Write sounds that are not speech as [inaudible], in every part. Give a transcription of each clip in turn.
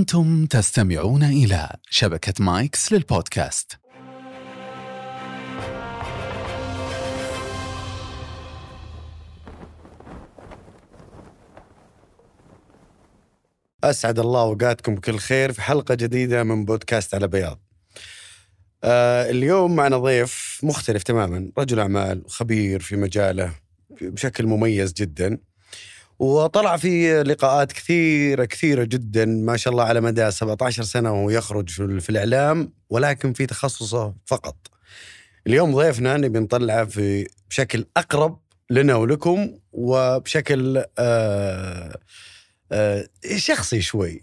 أنتم تستمعون إلى شبكة مايكس للبودكاست. أسعد الله أوقاتكم بكل خير في حلقة جديدة من بودكاست على بياض. آه اليوم معنا ضيف مختلف تماما رجل أعمال خبير في مجاله بشكل مميز جدا. وطلع في لقاءات كثيرة كثيرة جدا ما شاء الله على مدى 17 سنة وهو يخرج في الإعلام ولكن في تخصصه فقط. اليوم ضيفنا نبي نطلعه في بشكل أقرب لنا ولكم وبشكل آه آه شخصي شوي.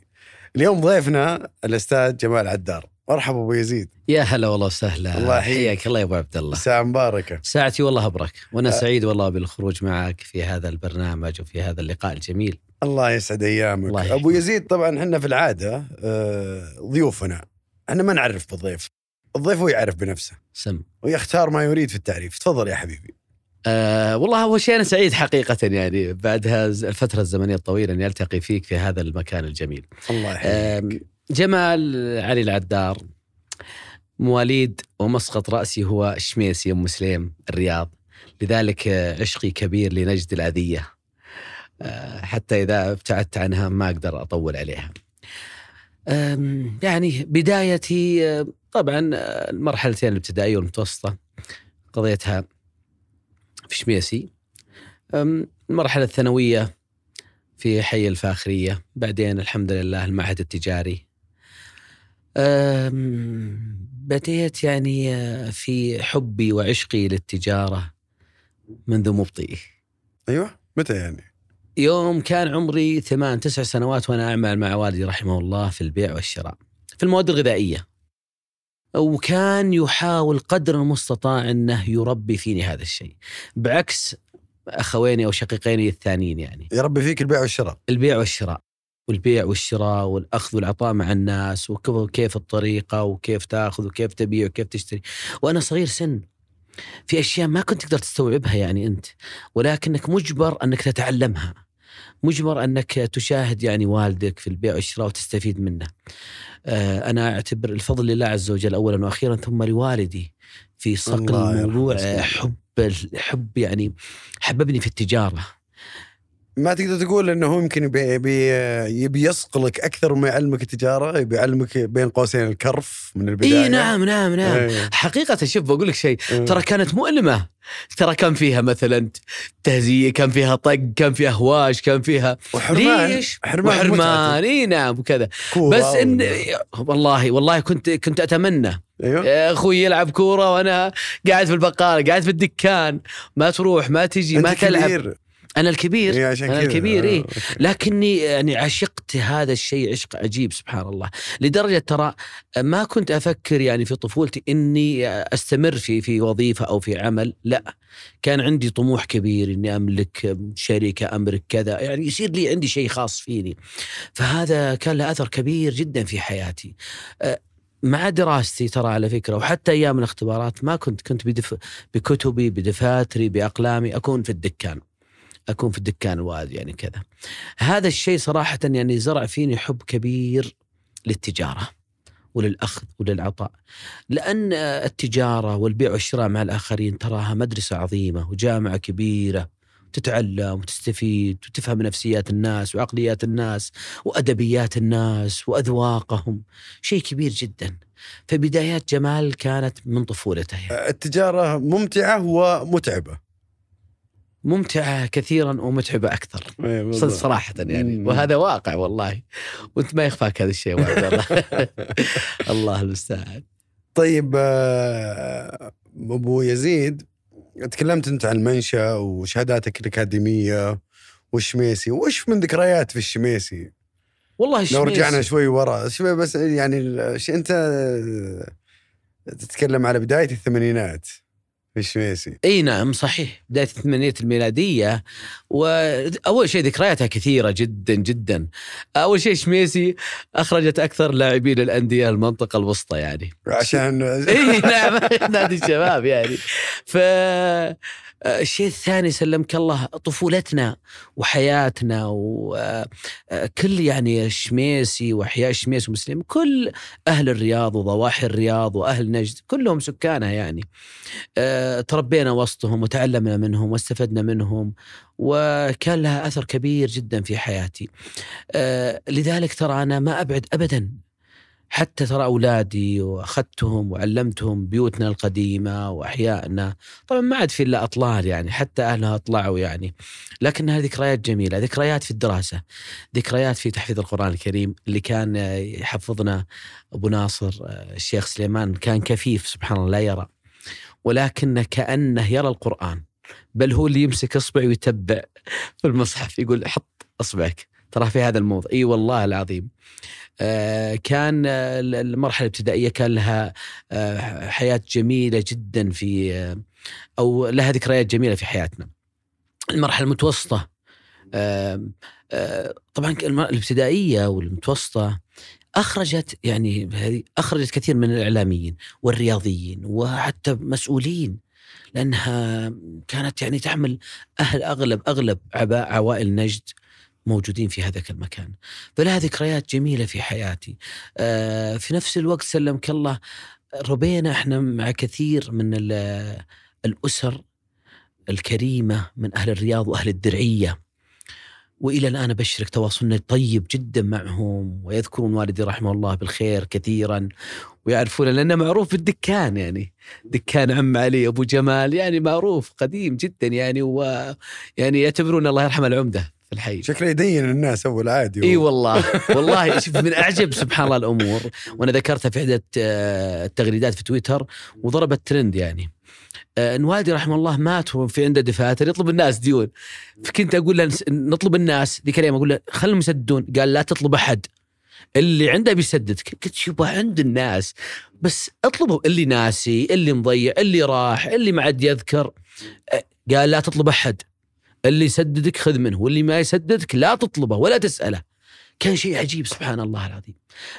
اليوم ضيفنا الأستاذ جمال عدار. مرحبا أبو يزيد. يا هلا والله وسهلا. الله يحييك. حياك الله يا أبو عبد الله. ساعة مباركة. ساعتي والله أبرك. وأنا أه. سعيد والله بالخروج معك في هذا البرنامج وفي هذا اللقاء الجميل. الله يسعد أيامك. الله. أبو يزيد طبعا إحنا في العادة آه، ضيوفنا. إحنا ما نعرف بالضيف. الضيف هو يعرف بنفسه. سم. ويختار ما يريد في التعريف. تفضل يا حبيبي. أه والله أول شيء أنا سعيد حقيقة يعني بعد الفترة الزمنية الطويلة أني ألتقي فيك في هذا المكان الجميل. الله يحييك. جمال علي العدار مواليد ومسقط رأسي هو الشميسي أم مسلم الرياض. لذلك آه، عشقي كبير لنجد الأذية. آه، حتى إذا ابتعدت عنها ما أقدر أطول عليها. يعني بدايتي آه، طبعا المرحلتين الابتدائية والمتوسطة قضيتها في شميسي. المرحلة الثانوية في حي الفاخرية. بعدين الحمد لله المعهد التجاري بديت يعني آه، في حبي وعشقي للتجارة منذ مبطئي. أيوه. متى يعني؟ يوم كان عمري ثمان تسع سنوات وأنا أعمل مع والدي رحمه الله في البيع والشراء في المواد الغذائية. وكان يحاول قدر المستطاع أنه يربي فيني هذا الشيء بعكس أخويني أو شقيقيني الثانيين يعني. يا ربي فيك البيع والشراء. البيع والشراء. والبيع والشراء والأخذ والعطاء مع الناس وكيف- الطريقة وكيف تأخذ وكيف تبيع وكيف تشتري. وأنا صغير سن في أشياء ما كنت تقدر تستوعبها يعني أنت ولكنك مجبر أنك تتعلمها مجبر أنك تشاهد يعني والدك في البيع والشراء وتستفيد منه. آه، أنا أعتبر الفضل لله عز وجل أولا وأخيرا ثم لوالدي في صقل الموضوع حب حب يعني حببني في التجارة. ما تقدر تقول إنه هو يمكن يبي يبي, يبي يصقلك أكثر ما يعلمك التجارة يبي يعلمك بين قوسين الكرف من البداية. اي نعم نعم نعم. إيه. حقيقة شوف بقول لك شيء. ترى كانت مؤلمة. ترى كان فيها مثلا تهزية كان فيها طق كان فيها هواش كان فيها وحرمان ليش؟ حرمان وحرمان. إي نعم وكذا. بس ان والله والله كنت كنت أتمنى. أيوه. أخوي يلعب كورة وأنا قاعد في البقالة قاعد في الدكان. ما تروح ما تجي ما تلعب. أنا الكبير إيه، عشان كذا. الكبير، إيه. آه،. لكني يعني عشقت هذا الشيء عشق عجيب سبحان الله لدرجة ترى ما كنت أفكر يعني في طفولتي إني أستمر في في وظيفة أو في عمل لا كان عندي طموح كبير إني أملك شركة أملك كذا يعني يصير لي عندي شيء خاص فيني فهذا كان له أثر كبير جدا في حياتي أه، مع دراستي ترى على فكرة وحتى أيام الاختبارات ما كنت كنت بدف بكتبي بدفاتري بأقلامي أكون في الدكان أكون في الدكان الوالد يعني كذا. هذا الشيء صراحة يعني زرع فيني حب كبير للتجارة وللأخذ وللعطاء. لأن التجارة والبيع والشراء مع الآخرين تراها مدرسة عظيمة وجامعة كبيرة تتعلم وتستفيد وتفهم نفسيات الناس وعقليات الناس وأدبيات الناس وأذواقهم شيء كبير جدا. فبدايات جمال كانت من طفولته يعني. التجارة ممتعة ممتعة كثيرا ومتعبة أكثر. إيه،. صراحة يعني. وهذا واقع والله. وأنت ما يخفاك هذا الشيء الله [laughs] الله المستعان. طيب آه، أبو يزيد تكلمت أنت عن المنشا وشهاداتك الأكاديمية والشميسي وش من ذكريات في الشميسي؟ والله لو الشميس رجعنا شوي ورا. شوي بس يعني ش- أنت تتكلم على بداية الثمانينات. الشميسي إي نعم صحيح. بداية الثمانينات الميلادية واول شيء ذكرياتها كثيرة جدا جدا. أول شيء شميسي أخرجت أكثر لاعبين الأندية المنطقة الوسطى يعني. عشان إي نعم [laughs] نادي الشباب يعني. ف الشيء الثاني سلمك الله طفولتنا وحياتنا وكل يعني الشميسي وإحياء الشميس ومسلم كل أهل الرياض وضواحي الرياض وأهل نجد كلهم سكانها يعني. آه، تربينا وسطهم وتعلمنا منهم واستفدنا منهم وكان لها أثر كبير جدا في حياتي. آه، لذلك ترى أنا ما أبعد ابدا حتى ترى أولادي وأخذتهم وعلمتهم بيوتنا القديمة وأحيائنا. طبعا ما عاد في إلا أطلال يعني حتى أهلها طلعوا يعني. لكنها ذكريات جميلة ذكريات في الدراسة ذكريات في تحفيظ القرآن الكريم اللي كان يحفظنا أبو ناصر الشيخ سليمان كان كفيف سبحان الله لا يرى. ولكنه كأنه يرى القرآن بل هو اللي يمسك اصبع ويتبع في المصحف يقول حط أصبعك. ترى في هذا الموضوع إي والله العظيم آه، كان المرحلة الابتدائية كان لها آه، حياة جميلة جدا في آه، أو لها ذكريات جميلة في حياتنا. المرحلة المتوسطة طبعا الابتدائية والمتوسطة أخرجت يعني هذه أخرجت كثير من الإعلاميين والرياضيين وحتى مسؤولين لأنها كانت يعني تعمل أهل أغلب أغلب عوائل نجد موجودين في هذاك المكان. فلها ذكريات جميلة في حياتي. آه، في نفس الوقت سلمك الله ربينا إحنا مع كثير من الأسر الكريمة من أهل الرياض وأهل الدرعية. وإلى الآن أبشرك تواصلنا طيب جدا معهم ويذكرون والدي رحمه الله بالخير كثيرا ويعرفون لأنه معروف بالدكان يعني. دكان عم علي أبو جمال يعني معروف قديم جدا يعني ويعني يعتبرون الله يرحمه العمدة. في الحي. شكله يدين الناس اول عادي إي والله. والله [laughs] شوف من أعجب سبحان الله الأمور. وأنا ذكرتها في آه، التغريدات في تويتر وضربت ترند يعني. آه، إن والدي رحمه الله مات وفي عنده دفاتر يطلب الناس ديون. فكنت أقول له نطلب الناس ذيك الأيام أقول له خلهم يسددون قال لا تطلب أحد. اللي عنده بيسدد. قلت شوف عند الناس. بس اطلبوا. اللي ناسي اللي مضيع اللي راح اللي ما عاد يذكر. آه، قال لا تطلب أحد. اللي يسددك خذ منه واللي ما يسددك لا تطلبه ولا تسأله. كان شيء عجيب سبحان الله العظيم.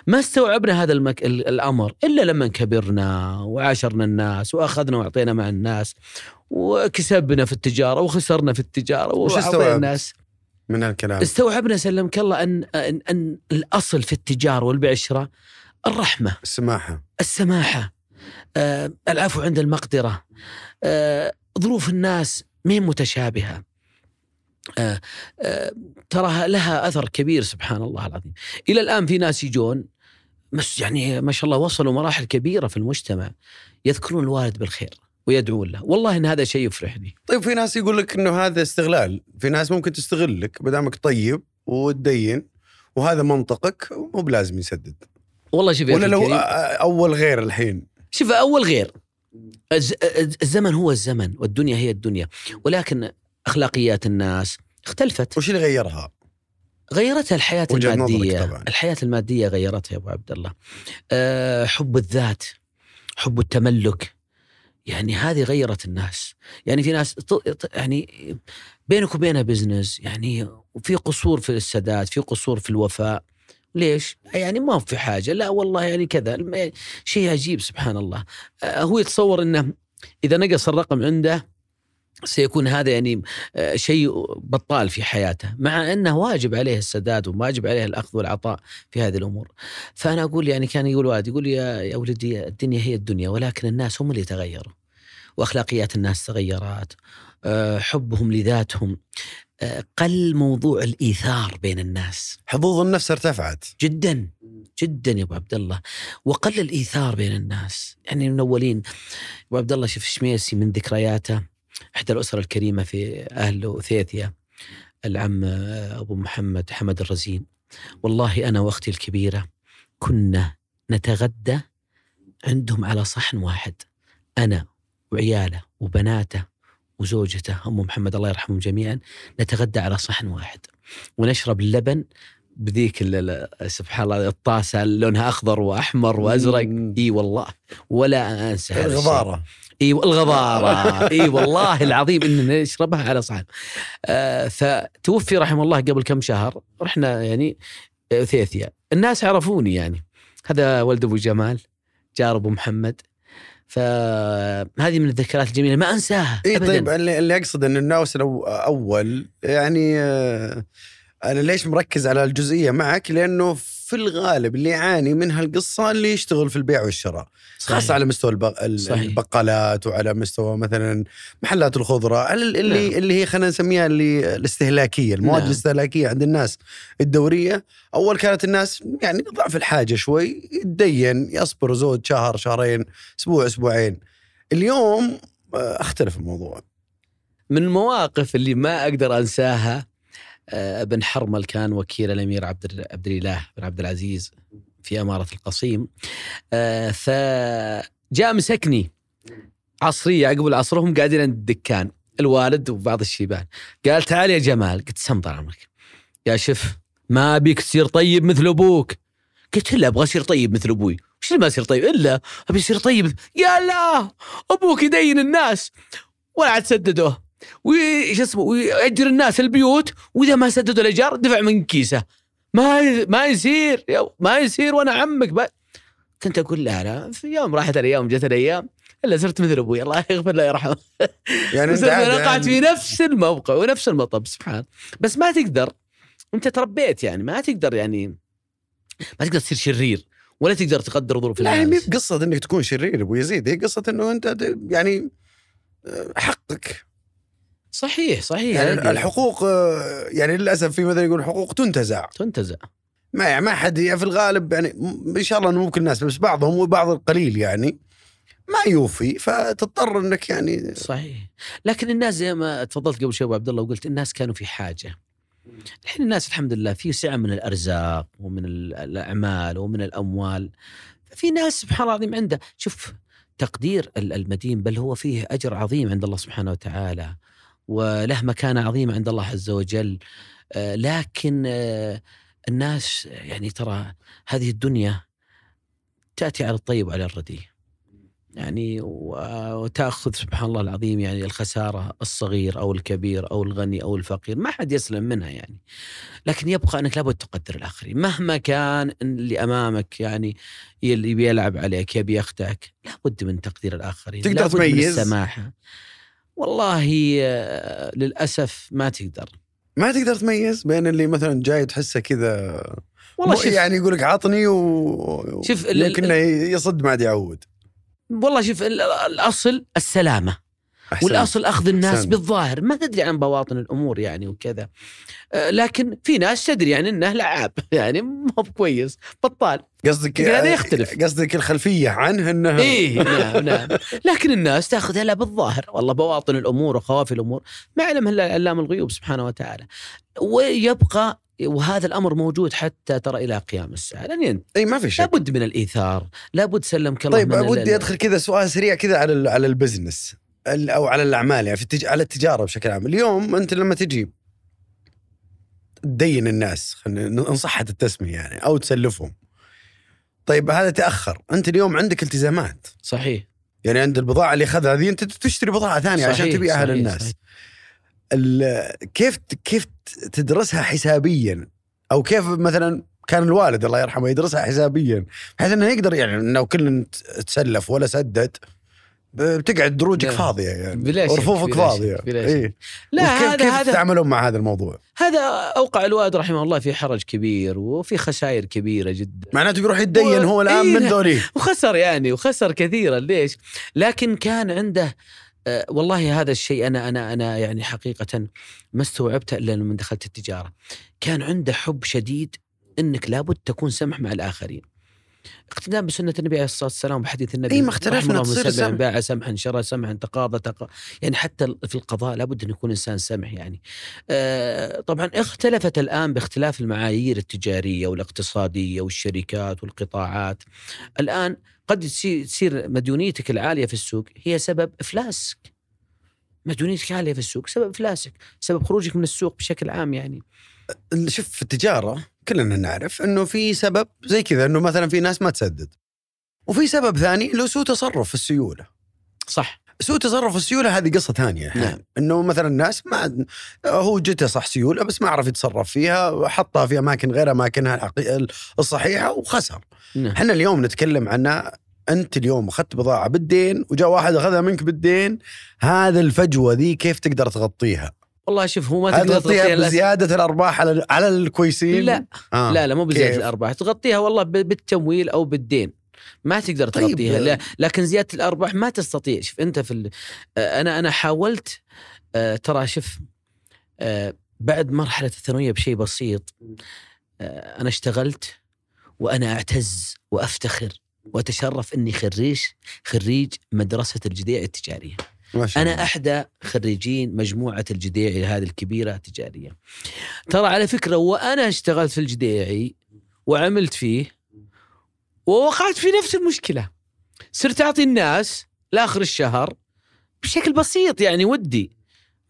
ما استوعبنا هذا المك... الأمر إلا لما كبرنا وعاشرنا الناس وأخذنا وأعطينا مع الناس وكسبنا في التجارة وخسرنا في التجارة وأعطينا الناس. من الكلام استوعبنا سلمك الله أن, أن, أن الأصل في التجارة والبعشرة الرحمة. السماحة. السماحة. آه العفو عند المقدرة. آه ظروف الناس مين متشابهة. آه آه ترى لها أثر كبير سبحان الله العظيم. إلى الآن في ناس يجون بس يعني ما شاء الله وصلوا مراحل كبيرة في المجتمع يذكرون الوالد بالخير ويدعون له. والله إن هذا شيء يفرحني طيب في ناس يقول لك إنه هذا استغلال. في ناس ممكن تستغلك بدامك طيب وتدين وهذا منطقك مو بلازم يسدد. والله شوف ولا لو أول غير الحين. شوف أول غير. الزمن هو الزمن والدنيا هي الدنيا. ولكن أخلاقيات الناس اختلفت. وش اللي غيرها؟ غيرتها الحياة المادية. طبعا. الحياة المادية غيرتها يا أبو عبد الله. أه حب الذات حب التملك. يعني هذه غيرت الناس. يعني في ناس يعني بينك وبينها بزنس يعني وفي قصور في السداد في قصور في الوفاء. ليش؟ يعني ما في حاجة. لا والله يعني كذا. شيء عجيب سبحان الله. أه هو يتصور إنه إذا نقص الرقم عنده سيكون هذا يعني آه، شيء بطال في حياته مع أنه واجب عليه السداد وواجب عليه الأخذ والعطاء في هذه الأمور. فأنا أقول يعني كان يقول والد يقول يا ولدي الدنيا هي الدنيا ولكن الناس هم اللي تغيروا. وأخلاقيات الناس تغيرت آه، حبهم لذاتهم آه، قل موضوع الإيثار بين الناس. حظوظ النفس ارتفعت. جدا جدا يا أبو عبد الله. وقل الإيثار بين الناس. يعني من اولين أبو عبد الله شوف شميسي من ذكرياته. إحدى الأسرة الكريمة في أهل ثيثيا العم أبو محمد حمد الرزين. والله أنا وأختي الكبيرة كنا نتغدى عندهم على صحن واحد أنا وعياله وبناته وزوجته أم محمد الله يرحمهم جميعا نتغدى على صحن واحد. ونشرب اللبن بذيك سبحان الله الطاسة لونها أخضر وأحمر وأزرق. إي والله ولا أنسى هذا الغباره إي الغضارة [laughs] إي والله العظيم اننا نشربها على صحن آه فتوفي رحمه الله قبل كم شهر رحنا يعني ثيثيا الناس عرفوني يعني. هذا ولد أبو جمال جار أبو محمد. فهذه من الذكريات الجميلة ما أنساها إي طيب اللي, أقصد إن الناس الأول يعني آه، أنا ليش مركز على الجزئية معك؟ لأنه في الغالب اللي يعاني من هالقصة اللي يشتغل في البيع والشراء صحيح. خاصة على مستوى الب- ال- صحيح. البقالات وعلى مستوى مثلا محلات الخضرة اللي نعم. اللي هي خلينا نسميها اللي الاستهلاكية المواد نعم. الاستهلاكية عند الناس الدورية أول كانت الناس يعني ضعف الحاجة شوي يتدين يصبر زود شهر شهرين أسبوع أسبوعين اليوم آه، اختلف الموضوع من المواقف اللي ما أقدر أنساها آه، ابن حرمل كان وكيل الامير عبد عبد الاله بن عبد العزيز في اماره القصيم. آه، فجاء مسكني. عصرية عقب العصر وهم قاعدين عند الدكان. الوالد وبعض الشيبان. قال تعال يا جمال. قلت سم طال عمرك يا شف ما أبيك تصير طيب مثل أبوك. قلت الا أبغى أصير طيب مثل أبوي. وش ما أصير طيب؟ إلا أبي أصير طيب. يا لا أبوك يدين الناس. ولا عاد سددوه وش اسمه ويأجر الناس البيوت وإذا ما سددوا الايجار دفع من كيسه. ما ما يصير ما يصير وأنا عمك ب... كنت أقول لا لا في يوم راحت الأيام جت الأيام إلا صرت مثل أبوي الله يغفر له يرحمه يعني أنت وقعت يعني في نفس الموقع ونفس المطب سبحان. بس ما تقدر أنت تربيت يعني ما تقدر يعني ما تقدر تصير شرير ولا تقدر تقدر ظروف لا الناس. مي بقصة إنك تكون شرير ابو يزيد هي قصة إنه أنت يعني آه، حقك. صحيح صحيح يعني الحقوق يعني للأسف في مثل يقول حقوق تنتزع. تنتزع. ما يعني ما حد يعني في الغالب يعني إن شاء الله انه مو كل الناس بس بعضهم وبعض القليل يعني ما يوفي فتضطر إنك يعني صحيح. لكن الناس زي ما تفضلت قبل شوي أبو عبد الله وقلت الناس كانوا في حاجة. الحين الناس الحمد لله في سعة من الأرزاق ومن ال- الأعمال ومن الأموال. في ناس سبحان الله العظيم عنده شوف تقدير ال- المدين بل هو فيه أجر عظيم عند الله سبحانه وتعالى. وله مكانه عظيمه عند الله عز وجل. آه، لكن آه، الناس يعني ترى هذه الدنيا تأتي على الطيب وعلى الرديء يعني و- وتأخذ سبحان الله العظيم يعني الخسارة الصغير أو الكبير أو الغني أو الفقير ما حد يسلم منها يعني. لكن يبقى أنك لابد تقدر الآخرين. مهما كان اللي أمامك يعني اللي بيلعب عليك يبي يخدعك لابد من تقدير الآخرين. تقدر لابد من تميز؟ والله آه، للأسف ما تقدر. ما تقدر تميز بين اللي مثلا جاي تحسه كذا والله شوف يعني يقول لك عطني و شوف يمكن يصد ما عاد يعود. والله شوف ال- الأصل السلامة. أحسن. والأصل أخذ الناس أحسنت. بالظاهر. ما تدري عن بواطن الأمور يعني وكذا. آه، لكن في ناس تدري يعني إنه لعاب. [laughs] يعني مو بكويس. بطال. قصدك هذا يختلف. قصدك الخلفية عنه إنه إيه نعم نعم. لكن الناس تأخذها لا بالظاهر. والله بواطن الأمور وخوافي الأمور. ما يعلمها الا علام الغيوب سبحانه وتعالى. ويبقى وهذا الأمر موجود حتى ترى إلى قيام الساعة. لن ينتهي إي ما في شك. لابد من الإيثار. لابد سلمك الله طيب ودي أدخل كذا سؤال سريع كذا على على البزنس. ال- أو على الأعمال يعني في التج... على التجارة بشكل عام. اليوم أنت لما تجي تدين الناس خلينا إن صحت التسمية يعني أو تسلفهم. طيب هذا تأخر. أنت اليوم عندك التزامات. صحيح. يعني عند البضاعة اللي أخذها ذي أنت تشتري بضاعة ثانية عشان صحيح، تبيعها صحيح، للناس صحيح. ال- كيف كيف تدرسها حسابيا؟ أو كيف مثلا كان الوالد الله يرحمه يدرسها حسابيا بحيث إنه يقدر يعني إنه كل تسلف ولا سدد بتقعد دروجك. فاضية يعني بلا شك، ورفوفك بلا فاضية شك، بلا شك. إيه. لا هذا كيف هذا تتعاملون مع هذا الموضوع؟ هذا أوقع الوالد رحمه الله في حرج كبير وفي خسائر كبيرة جدا معناته بيروح يتدين هو الآن إيه، من. ذولي وخسر يعني وخسر كثيرا ليش؟ لكن كان عنده آه، والله هذا الشيء أنا أنا أنا يعني حقيقة ما استوعبته إلا لما دخلت التجارة. كان عنده حب شديد إنك لابد تكون سمح مع الآخرين. اقتداء بسنة النبي عليه الصلاة والسلام وبحديث النبي إيه، ما اختلفنا، تصير سمع. باع سمحا شرى سمحا تقاضى تقا يعني حتى في القضاء لابد أن يكون إنسان سمح يعني. آه، طبعا اختلفت الآن باختلاف المعايير التجارية والاقتصادية والشركات والقطاعات. الآن قد تصير مديونيتك العالية في السوق هي سبب إفلاسك. مديونيتك عالية في السوق سبب إفلاسك، سبب خروجك من السوق بشكل عام يعني. شوف في التجارة كلنا نعرف إنه في سبب زي كذا إنه مثلا في ناس ما تسدد. وفي سبب ثاني له سوء تصرف في السيولة. صح. سوء تصرف في السيولة هذه قصة ثانية. نعم. إنه مثلا الناس ما هو جته صح سيولة بس ما عرف يتصرف فيها حطها في أماكن غير أماكنها الصحيحة وخسر. نعم. إحنا اليوم نتكلم عن أنت اليوم أخذت بضاعة بالدين وجاء واحد أخذها منك بالدين هذا الفجوة ذي كيف تقدر تغطيها؟ والله شوف هو ما تقدر تغطيها بزيادة الأرباح على على الكويسين؟ لا آه. لا لا مو بزيادة كيف؟ الأرباح تغطيها والله بالتمويل أو بالدين ما تقدر طيب. تغطيها لا لكن زيادة الأرباح ما تستطيع شوف أنت في ال- آه، أنا أنا حاولت آه، ترى شوف آه، بعد مرحلة الثانوية بشيء بسيط آه، أنا اشتغلت وأنا أعتز وأفتخر وأتشرف إني خريج خريج مدرسة الجديع التجارية أنا أحدى خريجين مجموعة الجديعي هذه الكبيرة التجارية. ترى على فكرة وأنا اشتغلت في الجديعي وعملت فيه ووقعت في نفس المشكلة. صرت أعطي الناس لآخر الشهر بشكل بسيط يعني ودي.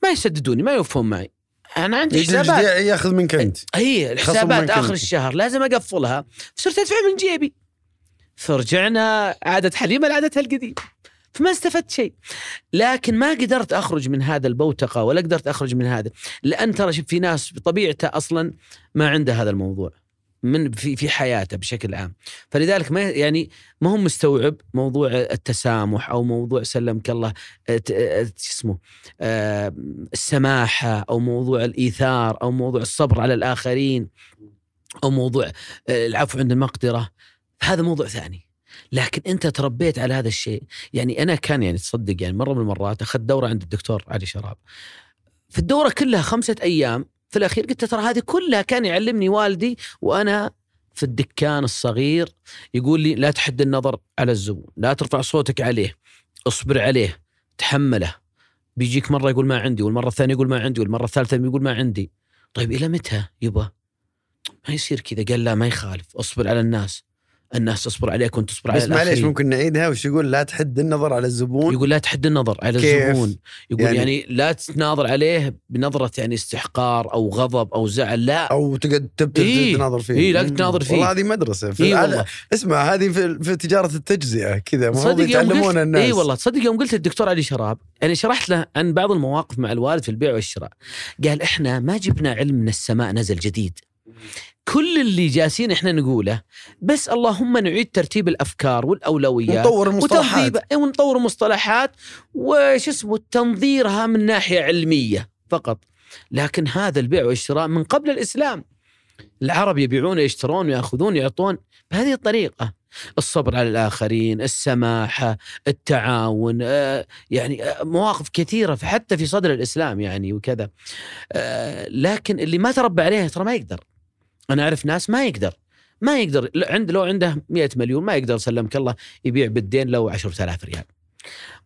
ما يسددوني ما يوفون معي. أنا عندي حسابات. ياخذ منك أنت. هي الحسابات آخر. الشهر لازم أقفلها. فصرت أدفع من جيبي. فرجعنا عادت حليمة لعادتها القديم فما استفدت شيء. لكن ما قدرت أخرج من هذا البوتقة ولا قدرت أخرج من هذا لأن ترى في ناس بطبيعته أصلا ما عنده هذا الموضوع من في في حياته بشكل عام. فلذلك ما يعني ما هو مستوعب موضوع التسامح أو موضوع سلمك الله آه، آه، اسمه آه، السماحة أو موضوع الإيثار أو موضوع الصبر على الآخرين أو موضوع العفو عند المقدرة. هذا موضوع ثاني. لكن أنت تربيت على هذا الشيء. يعني أنا كان يعني تصدق يعني مرة من المرات أخذت دورة عند الدكتور علي شراب. في الدورة كلها خمسة أيام في الأخير قلت ترى هذه كلها كان يعلمني والدي وأنا في الدكان الصغير يقول لي لا تحد النظر على الزبون لا ترفع صوتك عليه اصبر عليه تحمله. بيجيك مرة يقول ما عندي والمرة الثانية يقول ما عندي والمرة الثالثة يقول ما عندي. طيب إلى متى يبا؟ ما يصير كذا. قال لا ما يخالف اصبر على الناس. الناس تصبر عليك وانت تصبر على بس معليش. ممكن نعيدها وش يقول؟ لا تحد النظر على الزبون. يقول لا تحد النظر على كيف؟ الزبون. يقول يعني- يعني, لا تناظر عليه بنظرة يعني استحقار أو غضب أو زعل لا. أو تقعد تب إيه، تناظر فيه. إيه، لا. تناظر فيه. والله هذه مدرسة. في اي العادة- والله. اسمع هذه في, في تجارة التجزئة كذا. المفروض يتعلمون الناس. اي والله. تصدق يوم قلت الدكتور علي شراب يعني شرحت له عن بعض المواقف مع الوالد في البيع والشراء. قال إحنا ما جبنا علم من السماء نزل جديد. كل اللي جالسين إحنا نقوله بس اللهم نعيد ترتيب الأفكار والأولويات نطور المصطلحات. إيه، ونطور مصطلحات وش اسمه تنظيرها من ناحية علمية فقط. لكن هذا البيع والشراء من قبل الإسلام. العرب يبيعون يشترون ويأخذون يعطون بهذه الطريقة. الصبر على الآخرين السماحة التعاون آه، يعني آه، مواقف كثيرة حتى في صدر الإسلام يعني وكذا. آه، لكن اللي ما تربى عليها ترى ما يقدر. أنا أعرف ناس ما يقدر ما يقدر عند لو عنده 100 مليون ما يقدر سلمك الله يبيع بالدين لو 10000 ريال.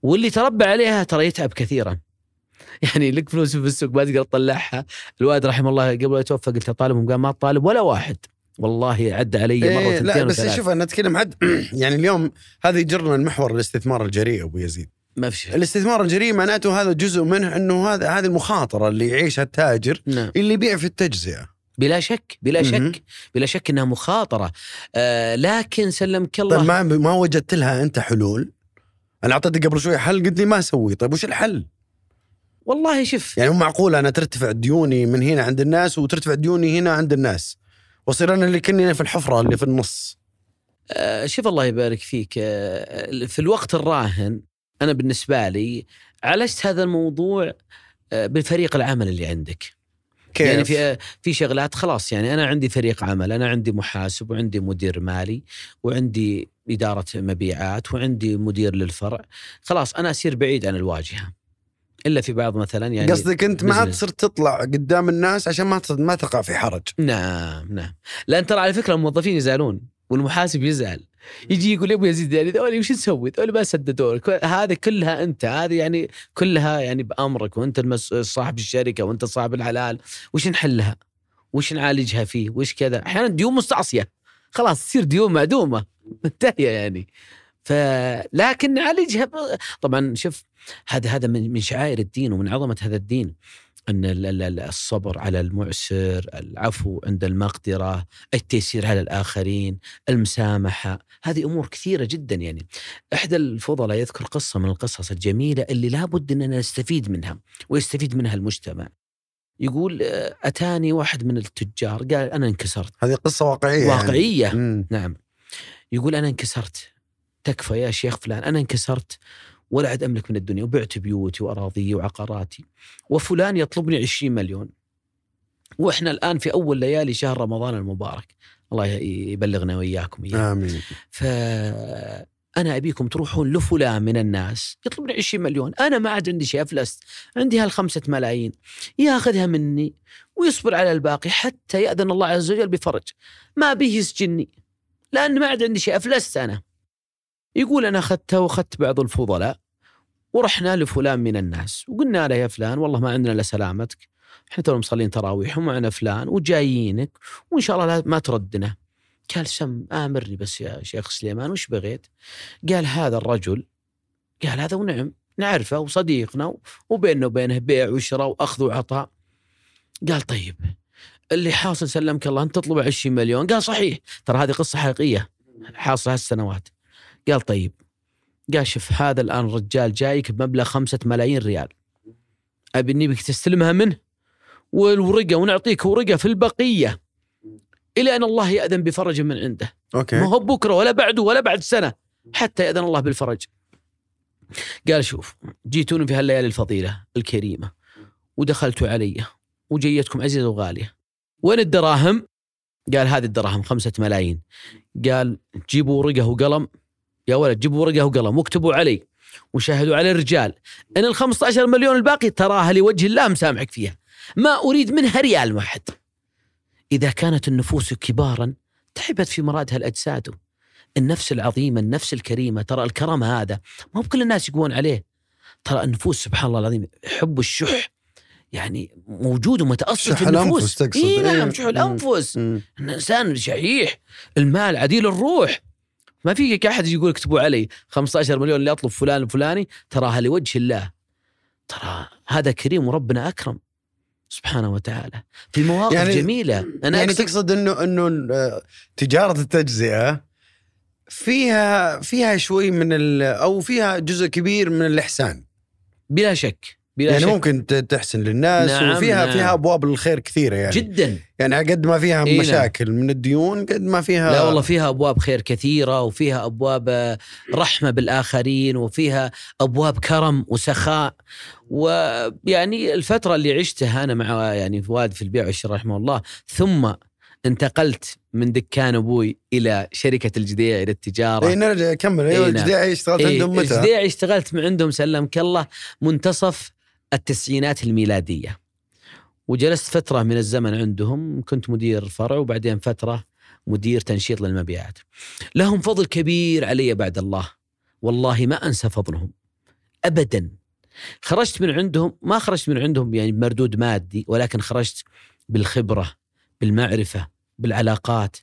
واللي تربى عليها ترى يتعب كثيرا. [laughs] يعني لك فلوس في السوق ما تقدر تطلعها. الوالد رحمه الله قبل يتوفى قلت طالبهم قال ما طالب ولا واحد. والله عدى علي مرة إيه لا بس. شوف أنا أتكلم حد [clears throat] يعني اليوم هذا يجرنا المحور الاستثمار الجريء أبو يزيد. ما في الاستثمار الجريء معناته هذا جزء منه إنه هذا هذه المخاطرة اللي يعيشها التاجر نعم. اللي يبيع في التجزئة. بلا شك بلا. شك بلا شك إنها مخاطرة. آه لكن سلمك الله. طيب ما ما وجدت لها أنت حلول؟ أنا أعطيتك قبل شوي حل قلت لي ما أسوي. طيب وش الحل؟ والله شوف. يعني مو معقول أنا ترتفع ديوني من هنا عند الناس وترتفع ديوني هنا عند الناس؟ واصير أنا اللي كني في الحفرة اللي في النص. آه، شوف الله يبارك فيك. آه، في الوقت الراهن أنا بالنسبة لي عالجت هذا الموضوع آه، بفريق العمل اللي عندك. كيف؟ يعني في في شغلات خلاص يعني أنا عندي فريق عمل أنا عندي محاسب وعندي مدير مالي وعندي إدارة مبيعات وعندي مدير للفرع. خلاص أنا اصير بعيد عن الواجهة. إلا في بعض مثلا يعني قصدك أنت ما عاد. صرت تطلع قدام الناس عشان ما ما تقع في حرج. نعم نعم. لأن ترى على فكرة الموظفين يزعلون والمحاسب يزعل. يجي يقول يا أبو يزيد يعني ذولي وش نسوي؟ ذولي ما سددوا لك. هذه كلها أنت هذه يعني كلها يعني بأمرك وأنت المس... صاحب الشركة وأنت صاحب الحلال وش نحلها؟ وش نعالجها فيه؟ وش كذا؟ أحيانا ديون مستعصية خلاص تصير ديون معدومة [laughs] منتهيه يعني ف لكن نعالجها. طبعا شوف هذا هذا من شعائر الدين ومن عظمة هذا الدين ال- الصبر على المعسر، العفو عند المقدره، التيسير على الآخرين، المسامحة، هذه أمور كثيرة جدا يعني. إحدى الفضلاء يذكر قصة من القصص الجميلة اللي لابد اننا نستفيد منها ويستفيد منها المجتمع. يقول آه، أتاني واحد من التجار قال أنا انكسرت هذه قصة واقعية واقعية يعني. مم. نعم يقول أنا انكسرت تكفى يا شيخ فلان أنا انكسرت ولا عاد أملك من الدنيا وبعت بيوتي واراضي وعقاراتي. وفلان يطلبني 20 مليون. وإحنا الآن في أول ليالي شهر رمضان المبارك. الله يبلغنا وإياكم إياه. آمين. فانا أبيكم تروحون لفلان من الناس يطلب لي 20 مليون. أنا ما عاد عندي شيء افلست عندي هالخمسة ملايين. ياخذها مني ويصبر على الباقي حتى يأذن الله عز وجل بفرج. ما به يسجني لأن ما عاد عندي شيء أفلست أنا. يقول أنا أخذتها وأخذت بعض الفضلاء. ورحنا لفلان من الناس وقلنا له يا فلان والله ما عندنا إلا سلامتك. إحنا تونا مصلين تراويح ومعنا فلان وجايينك وإن شاء الله ما تردنا. قال سم آمرني بس يا شيخ سليمان وش بغيت؟ قال هذا الرجل قال هذا ونعم نعرفه وصديقنا وبيننا وبينه بيع وشراء وأخذ وعطاء. قال طيب اللي حاصل سلمك الله أنت تطلب 20 مليون. قال صحيح ترى هذه قصة حقيقية حاصله هالسنوات. قال طيب قال شوف هذا الآن الرجال جايك بمبلغ خمسة ملايين ريال. أبي بك تستلمها منه والورقة ونعطيك ورقة في البقية إلى أن الله يأذن بفرج من عنده. أوكي. ما هو بكرة ولا بعده ولا بعد سنة حتى يأذن الله بالفرج. قال شوف جيتوني في هالليالي الفضيلة الكريمة ودخلتوا علي وجيتكم عزيزه وغاليه وين الدراهم؟ قال هذه الدراهم خمسة ملايين. قال جيبوا ورقة وقلم. يا ولد جيبوا ورقة وقلم واكتبوا علي وشاهدوا على الرجال. إن ال 15 مليون الباقي تراها لوجه الله مسامحك فيها. ما أريد منها ريال واحد إذا كانت النفوس كبارا تعبت في مرادها الأجساد. النفس العظيمة النفس الكريمة ترى الكرم هذا. ما هو كل الناس يقوون عليه. ترى النفوس سبحان الله العظيم حب الشح يعني موجود ومتأصل في النفوس. إي نعم إيه. شح الأنفس. الإنسان شحيح المال عديل الروح. ما في أحد يقول اكتبوا علي 15 مليون اللي أطلب فلان الفلاني تراها لوجه الله. ترى هذا كريم وربنا أكرم. سبحانه وتعالى. في مواقف يعني- جميلة. أنا يعني تقصد انه إنه آه، تجارة التجزئة فيها فيها شوي من ال أو فيها جزء كبير من الإحسان. بلا شك. بلا يعني شك ممكن تحسن للناس نعم، وفيها نعم. فيها أبواب الخير كثيرة يعني جدا يعني قد ما فيها إيه نعم. مشاكل من الديون قد ما فيها لا والله فيها أبواب خير كثيرة وفيها أبواب آه، رحمة بالآخرين وفيها أبواب كرم وسخاء ويعني الفترة اللي عشتها أنا مع يعني والد في البيع والشراء رحمه الله ثم انتقلت من دكان أبوي إلى شركة الجديع إلى التجارة إي نرجع كمل أيوه نعم. الجديعي اشتغلت إيه، عندهم متى؟ الجديع اشتغلت عندهم سلمك الله منتصف التسعينات الميلادية. وجلست فترة من الزمن عندهم كنت مدير فرع وبعدين فترة مدير تنشيط للمبيعات. لهم فضل كبير علي بعد الله. والله ما أنسى فضلهم. ابدا. خرجت من عندهم ما خرجت من عندهم يعني بمردود مادي ولكن خرجت بالخبرة بالمعرفة بالعلاقات.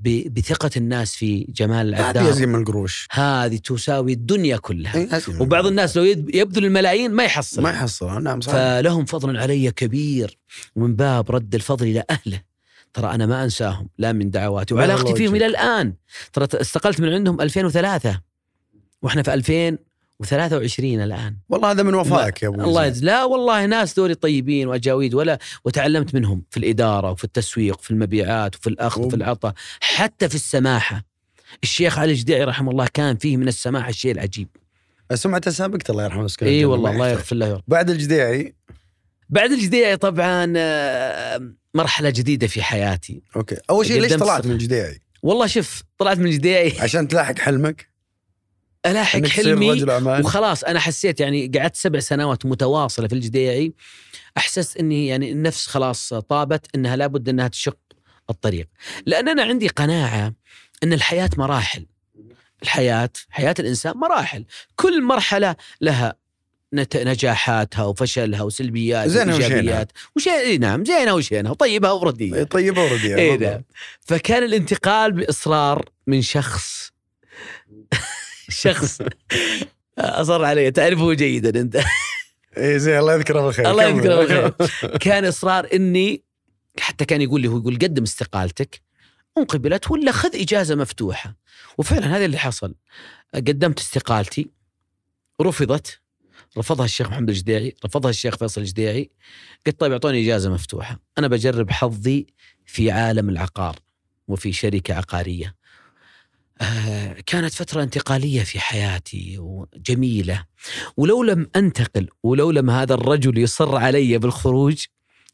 ب- بثقة الناس في جمال هذه العداد يزيم القروش. هذه تساوي الدنيا كلها. إيه، وبعض الناس لو يبذل الملايين ما يحصل. ما يحصل. نعم صح فلهم فضل علي كبير. ومن باب رد الفضل إلى أهله. ترى أنا ما أنساهم لا من دعواتي. وعلاقتي فيهم. إلى الآن. ترى استقلت من عندهم 2003 وإحنا في 2023 الآن. والله هذا من وفائك يا أبو الله. يجزي لا والله ناس دوري طيبين وأجاويد ولا وتعلمت منهم في الإدارة وفي التسويق وفي المبيعات وفي الأخذ وفي العطاء حتى في السماحة. الشيخ علي الجديعي رحمه الله كان فيه من السماحة الشيء العجيب. سمعته سابقت الله يرحمه ويسكنه إي والله الله. يغفر له. بعد الجديعي بعد الجديعي طبعا آه، مرحلة جديدة في حياتي. أوكي. أول شيء ليش طلعت من الجديعي؟ والله شوف طلعت من الجديعي عشان تلاحق حلمك؟ ألاحق حلمي وخلاص. أنا حسيت يعني قعدت سبع سنوات متواصلة في الجديعي أحسست إني يعني النفس خلاص طابت إنها لابد إنها تشق الطريق. لأن أنا عندي قناعة إن الحياة مراحل. الحياة حياة الإنسان مراحل. كل مرحلة لها نجاحاتها وفشلها وسلبيات زينها وشينها. وإيجابيات. وشي إي نعم زينها وشينها وطيبها ورديها طيبة إي بالضبط. نعم. فكان الانتقال بإصرار من شخص شخص. أصر علي. تعرفه جيدا أنت. اي زين الله يذكره بالخير. الله. يذكره بالخير. [laughs] كان إصرار إني حتى كان يقول لي هو يقول قدم استقالتك ان قبلت ولا خذ إجازة مفتوحة. وفعلا هذا اللي حصل. قدمت استقالتي. رفضت. رفضها الشيخ محمد الجديعي رفضها الشيخ فيصل الجديعي قلت طيب أعطوني إجازة مفتوحة. أنا بجرب حظي في عالم العقار وفي شركة عقارية. كانت فترة انتقالية في حياتي وجميلة. ولو لم أنتقل ولو لم هذا الرجل يصر علي بالخروج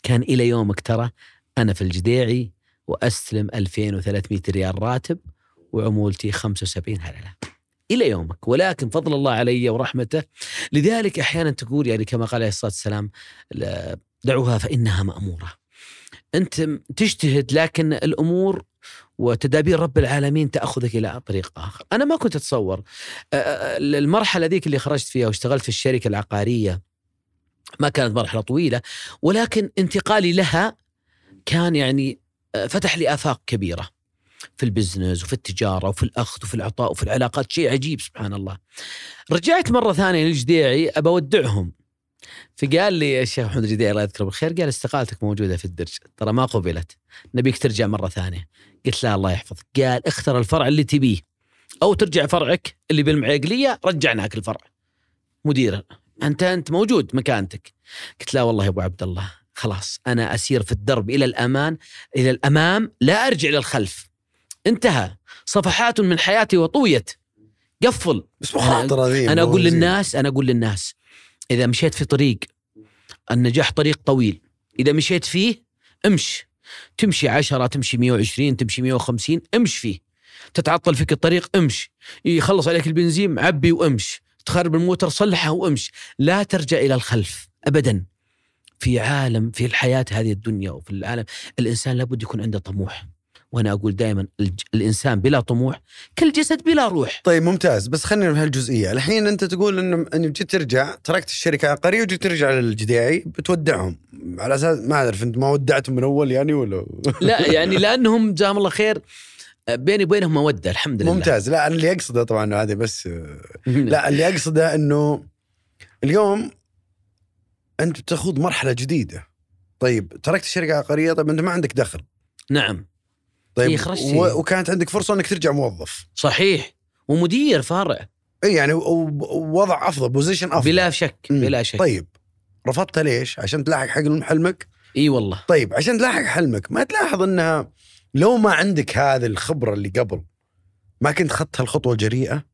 كان إلى يومك ترى أنا في الجديعي وأستلم 2300 ريال راتب وعمولتي 75 هللة. إلى يومك. ولكن فضل الله علي ورحمته. لذلك أحيانا تقول يعني كما قال عليه الصلاة والسلام لا- دعوها فإنها مأمورة. أنت تجتهد لكن الأمور وتدابير رب العالمين تأخذك إلى طريق آخر، أنا ما كنت أتصور. المرحلة ذيك اللي خرجت فيها واشتغلت في الشركة العقارية ما كانت مرحلة طويلة ولكن انتقالي لها كان يعني فتح لي آفاق كبيرة في البزنس وفي التجارة وفي الأخذ وفي العطاء وفي العلاقات. شيء عجيب سبحان الله. رجعت مرة ثانية للجديعي أبى أودعهم. فقال لي الشيخ محمد الجديعي الله يذكره بالخير قال استقالتك موجودة في الدرج. ترى ما قبلت. نبيك ترجع مرة ثانية. قلت لا الله يحفظك. قال اختر الفرع اللي تبيه أو ترجع فرعك اللي بالمعيقليه رجعناك الفرع. مدير أنت أنت موجود مكانتك. قلت لا والله يا أبو عبد الله. خلاص أنا أسير في الدرب إلى الأمان إلى الأمام لا أرجع للخلف انتهى. صفحات من حياتي وطويت. قفل. بس مخاطرة ذي أنا أقول. للناس أنا أقول للناس إذا مشيت في طريق النجاح طريق طويل. إذا مشيت فيه امش تمشي عشرة تمشي 120 تمشي 150 امش فيه. تتعطل فيك الطريق امش يخلص عليك البنزين عبي وامش تخرب الموتر صلحه وامش لا ترجع إلى الخلف ابدا. في عالم في الحياة هذه الدنيا وفي العالم الإنسان لابد يكون عنده طموح. وأنا أقول دائما الإنسان بلا طموح كالجسد بلا روح. طيب ممتاز. بس خلينا في هالجزئيه الحين أنت تقول إنه إنه جيت ترجع تركت الشركة العقاريه وجيت ترجع للجديعي بتودعهم. على أساس ما اعرف أنت ما ودعتهم من أول يعني ولا؟ [laughs] لا يعني لأنهم جزاهم الله خير بيني وبينهم مودة الحمد لله. ممتاز. لا أنا اللي اقصده طبعا هذه بس لا اللي اقصده إنه اليوم أنت بتخوض مرحلة جديدة. طيب تركت الشركة العقاريه طيب أنت ما عندك دخل. نعم. طيب إيه،. و- وكانت عندك فرصة إنك ترجع موظف صحيح ومدير فرع اي يعني ووضع أفضل بوزيشن أفضل بلا شك مم. بلا شك طيب رفضتها ليش؟ عشان تلاحق حق حلمك؟ إي والله طيب عشان تلاحق حلمك ما تلاحظ إنها لو ما عندك هذه الخبرة اللي قبل ما كنت خدت هالخطوه الجريئة؟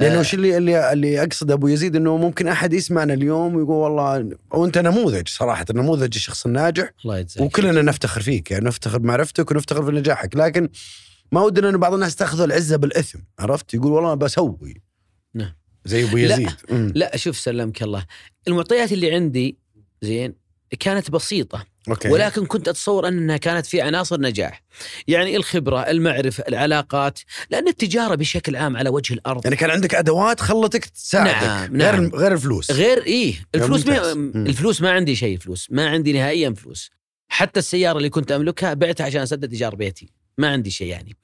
لأنه آه. وش اللي اللي اللي أقصد أبو يزيد إنه ممكن أحد يسمعنا اليوم ويقول والله وأنت نموذج صراحة نموذج الشخص الناجح الله يجزاك وكلنا نفتخر فيك يعني نفتخر بمعرفتك ونفتخر في نجاحك لكن ما ودنا انه بعض الناس تأخذ العزة بالإثم عرفت يقول والله أنا بسوي نعم. زي أبو لا. يزيد مم. لا شوف سلمك الله المعطيات اللي عندي زين كانت بسيطة. أوكي. ولكن كنت أتصور أنها كانت في عناصر نجاح. يعني الخبرة المعرفة العلاقات لأن التجارة بشكل عام على وجه الأرض. يعني كان عندك أدوات خلتك تساعدك نعم، غير نعم. غير الفلوس. غير إيه الفلوس ممتاز. ما. الفلوس ما عندي شيء فلوس ما عندي نهائيا فلوس. حتى السيارة اللي كنت أملكها بعتها عشان أسدد إيجار بيتي. ما عندي شيء يعني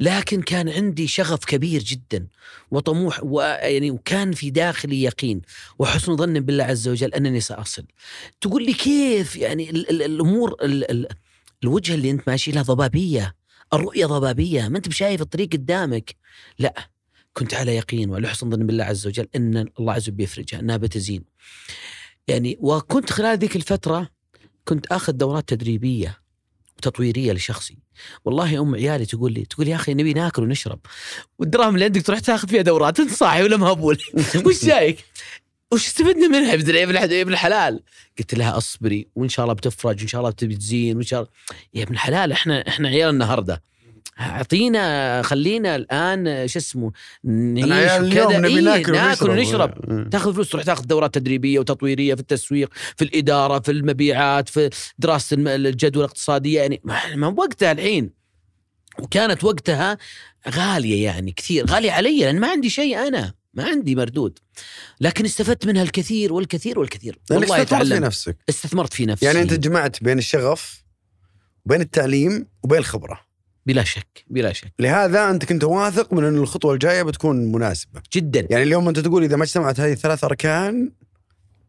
لكن كان عندي شغف كبير جدا وطموح ويعني وكان في داخلي يقين وحسن ظن بالله عز وجل أنني سأصل. تقول لي كيف يعني ال ال الأمور ال ال الوجهه اللي أنت ماشي لها ضبابية، الرؤية ضبابية، ما أنت بشايف الطريق قدامك. لا كنت على يقين وعلى حسن ظن بالله عز وجل أن الله عز وجل بيفرجها أنها بتزين. يعني وكنت خلال ذيك الفترة كنت آخذ دورات تدريبية وتطويريه لشخصي. والله أم عيالي تقول لي تقول يا أخي نبي ناكل ونشرب والدراهم اللي عندك تروح تاخذ فيها دورات أنت صاحي ولا مهبول [laughs] وش جايك؟ وش استفدنا منها يا ابن ابن الحلال؟ قلت لها أصبري وإن شاء الله بتفرج وإن شاء الله بتبي تزين وإن شاء الله يا ابن الحلال إحنا إحنا عيال النهارده أعطينا خلينا الآن شو اسمه نعيش وكذا. نبي إيه، ناكل ناكل ونشرب. ونشرب. مم. تاخذ فلوس تروح تاخذ دورات تدريبية وتطويرية في التسويق في الإدارة في المبيعات في دراسة الجدوى الاقتصادية. يعني ما وقتها الحين. وكانت وقتها غالية يعني كثير غالية علي لأن ما عندي شيء أنا ما عندي مردود. لكن استفدت منها الكثير والكثير والكثير. والله استثمرت في نفسك. استثمرت في نفسي. يعني أنت جمعت بين الشغف وبين التعليم وبين الخبرة. بلا شك بلا شك. لهذا أنت كنت واثق من أن الخطوة الجاية بتكون مناسبة. جدا. يعني اليوم أنت تقول إذا ما اجتمعت هذه الثلاث أركان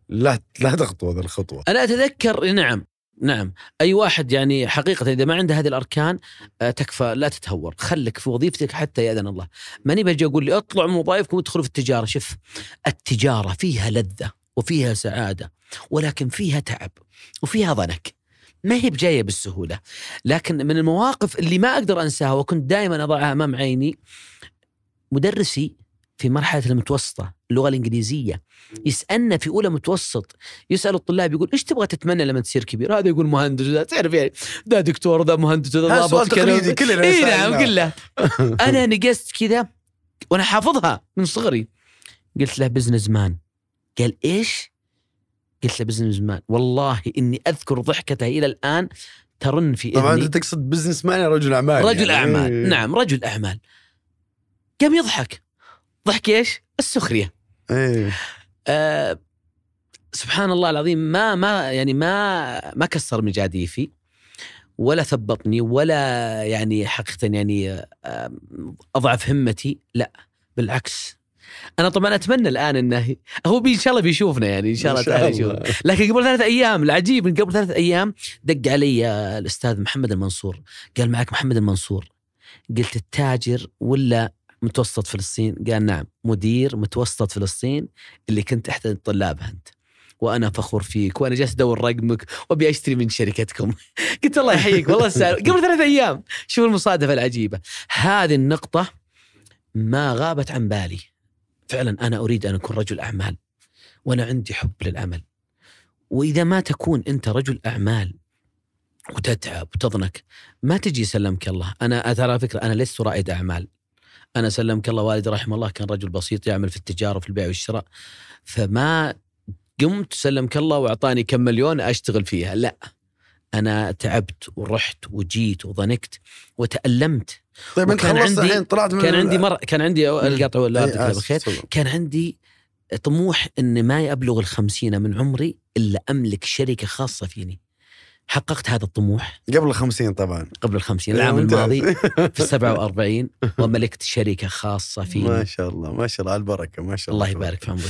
لا لا تخطو هذه الخطوة. أنا أتذكر نعم نعم. أي واحد يعني حقيقة إذا ما عنده هذه الأركان آه، تكفى لا تتهور. خلك في وظيفتك حتى يأذن الله. ماني بجي أقول لي اطلعوا من وظائفكم وادخلوا في التجارة. شوف التجارة فيها لذة وفيها سعادة ولكن فيها تعب وفيها ضنك. ما هي بجاية بالسهولة لكن من المواقف اللي ما أقدر أنساها وكنت دائما أضعها أمام عيني مدرسي في مرحلة المتوسطة اللغة الإنجليزية يسألنا في أولى متوسط يسأل الطلاب يقول إيش تبغى تتمنى لما تصير كبير؟ هذا يقول مهندس وذا تعرف يعني ذا دكتور ذا مهندس ذا ضابط. تقليدي كلنا نسأل نعم. كله [laughs] أنا نقزت كذا وأنا حافظها من صغري قلت له businessman قال إيش؟ قلت له businessman والله إني أذكر ضحكته إلى الآن ترن في طبعا أنت تقصد businessman يا رجل أعمال رجل يعني. أعمال. إيه. نعم رجل أعمال. قام يضحك. ضحك إيش؟ السخرية. إيه. آه سبحان الله العظيم ما ما يعني ما ما كسر مجاديفي ولا ثبطني ولا يعني حقيقه يعني آه، أضعف همتي. لا بالعكس. أنا طبعا أتمنى الآن إنه هو إن شاء الله بيشوفنا يعني إن شاء الله تعالى يشوفنا لكن قبل ثلاث أيام العجيب إن قبل ثلاث أيام دق علي الأستاذ محمد المنصور. قال معك محمد المنصور. قلت التاجر ولا متوسط فلسطين؟ قال نعم مدير متوسط فلسطين اللي كنت أحد طلابها أنت. وأنا فخور فيك وأنا جالس أدور رقمك وأبي أشتري من شركتكم. [laughs] قلت الله يحييك والله السعر قبل ثلاث أيام شوف المصادفة العجيبة. هذه النقطة ما غابت عن بالي. فعلا أنا أريد أن أكون رجل أعمال وأنا عندي حب للعمل وإذا ما تكون أنت رجل أعمال وتتعب وتضنك ما تجي سلمك الله. أنا ترى فكرة أنا لست رائد أعمال. أنا سلمك الله والدي رحمه الله كان رجل بسيط يعمل في التجارة وفي البيع والشراء. فما قمت سلمك الله وأعطاني كم مليون أشتغل فيها لا. أنا تعبت ورحت وجيت وضنكت وتألمت. طيب أنت خلصت عندي- الحين طلعت من كان عندي مره كان عندي القطع ولا تفضل. كان عندي طموح ان ما يبلغ الخمسين من عمري إلا أملك شركة خاصة فيني. حققت هذا الطموح؟ قبل الخمسين طبعا. قبل الخمسين. العام. الماضي [laughs] في السبعة وأربعين وملكت شركة خاصة ما فيني شاء الله ما شاء الله على البركة ما شاء الله الله. يبارك في عمرك.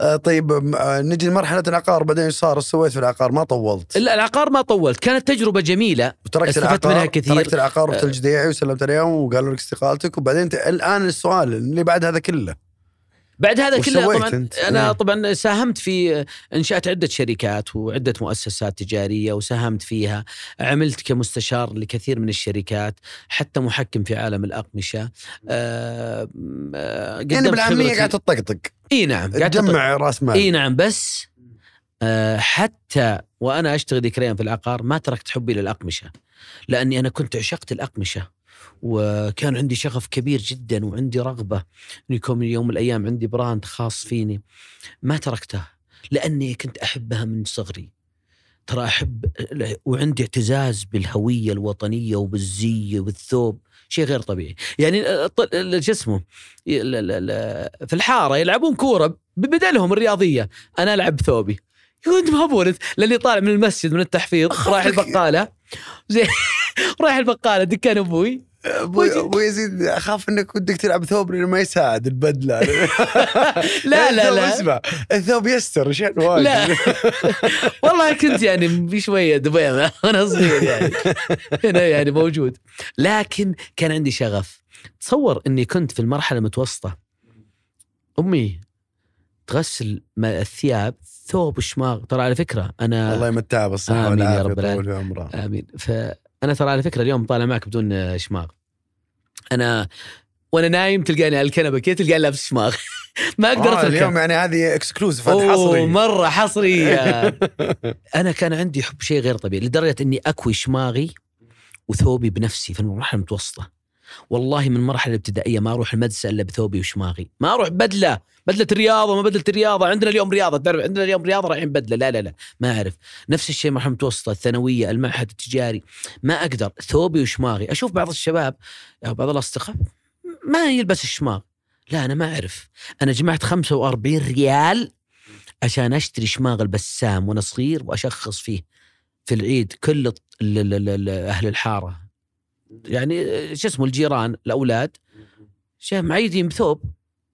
آه طيب آه، نجي لمرحلة العقار بعدين إيش صار؟ إيش سويت في العقار ما طولت. لا العقار ما طولت. كانت تجربة جميلة. وتركت استفدت العقار منها كثير. تركت العقار ورحت الجديعي وسلمت عليهم وقالوا لك استقالتك. وبعدين الآن السؤال اللي بعد هذا كله. بعد هذا كله طبعا أنت؟ أنا إيه. طبعا ساهمت في انشات عدة شركات وعدة مؤسسات تجارية وساهمت فيها عملت كمستشار لكثير من الشركات حتى محكم في عالم الأقمشة آه آه يعني بالعاميه. قاعد تطقطق إي نعم قاعد تجمع رأس مال إي نعم بس آه حتى وأنا أشتغل ذكريا في العقار ما تركت حبي للأقمشة لأني أنا كنت عشقت الأقمشة وكان عندي شغف كبير جدا وعندي رغبة ان يكون يوم من الأيام عندي brand خاص فيني. ما تركته لأني كنت أحبها من صغري. ترى أحب وعندي اعتزاز بالهوية الوطنية وبالزي وبالثوب شيء غير طبيعي. يعني شو اسمه؟ في الحارة يلعبون كورة ببدلهم الرياضية. أنا ألعب ثوبي يقول أنت ما بولد لأني طالع من المسجد من التحفيظ رايح. البقالة. زي [laughs] رايح البقالة دكان أبوي. أبوي يزيد أخاف إنك ودك تلعب ثوب لأنه ما يساعد البدلة. [laughs] لا لا لا. اسمع الثوب يستر واجد. لا. [laughs] والله كنت يعني بشويه دبيمه وأنا صغير يعني. هنا يعني موجود. لكن كان عندي شغف. تصور إني كنت في المرحلة المتوسطة. أمي تغسل الثياب ثوب وشماغ. ترى على فكرة أنا الله يمتعها بالصحة والعافية طول عمره آمين. فأنا ترى على فكرة اليوم طالع معك بدون شماغ. أنا وأنا نايم تلقاني على الكنبة كذا تلقاني لابس شماغ. [laughs] ما أقدر آه أتركه. اليوم يعني هذه اكسكلوزيف أوه حصري. مرة حصري. [laughs] [laughs] أنا كان عندي حب شيء غير طبيعي لدرجة إني أكوي شماغي وثوبي بنفسي في المرحلة المتوسطة. والله من المرحله الابتدائية ما أروح المدرسة إلا بثوبي وشماغي. ما أروح بدلة بدلة رياضه ما بدلة رياضه عندنا اليوم رياضة تعرف عندنا اليوم رياضة رايحين بدلة. لا لا لا ما أعرف. نفس الشيء مرحلة المتوسطة الثانوية المعهد التجاري. ما أقدر ثوبي وشماغي. أشوف بعض الشباب أو بعض الأصدقاء ما يلبس الشماغ. لا أنا ما أعرف. أنا جمعت 45 ريال عشان أشتري شماغ البسام وأنا صغير وأشخص فيه في العيد كل أهل الحارة. يعني شو اسمه الجيران الأولاد. شايف معيدين بثوب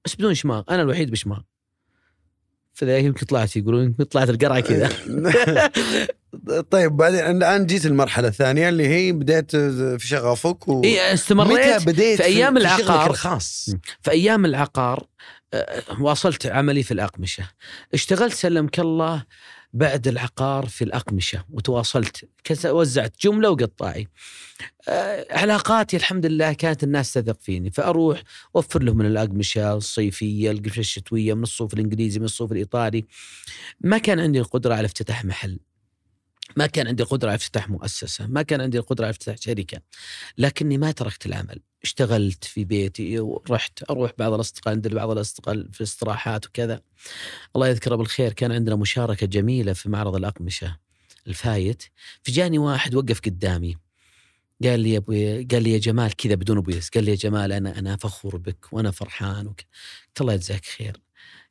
بس بدون شماغ. أنا الوحيد بشماغ. فذا يمكن طلعت يقولون يمكن طلعت القرعة كذا. [laughs] طيب بعدين الان جيت المرحلة الثانية اللي هي بديت في شغفك و... متى استمريت بديت في أيام شغلك العقار. الخاص؟ في أيام العقار آه، واصلت عملي في الأقمشة. اشتغلت سلمك الله بعد العقار في الأقمشة وتواصلت وزعت جملة وقطاعي. آه، علاقاتي الحمد لله كانت الناس تثق فيني فأروح أوفر لهم من الأقمشة الصيفية القمشة الشتوية من الصوف الإنجليزي من الصوف الإيطالي. ما كان عندي القدرة على افتتاح محل. ما كان عندي القدرة على افتتاح مؤسسة ما كان عندي القدرة على افتتاح شركة لكني ما تركت العمل. اشتغلت في بيتي ورحت أروح بعض الأصدقاء عند بعض الأصدقاء في الاستراحات وكذا. الله يذكره بالخير كان عندنا مشاركة جميلة في معرض الأقمشة الفايت. فجاني واحد وقف قدامي قال لي يا أبوي قال لي يا جمال كذا بدون أبو قال لي يا جمال أنا أنا فخور بك وأنا فرحان وك. قلت الله يجزاك خير.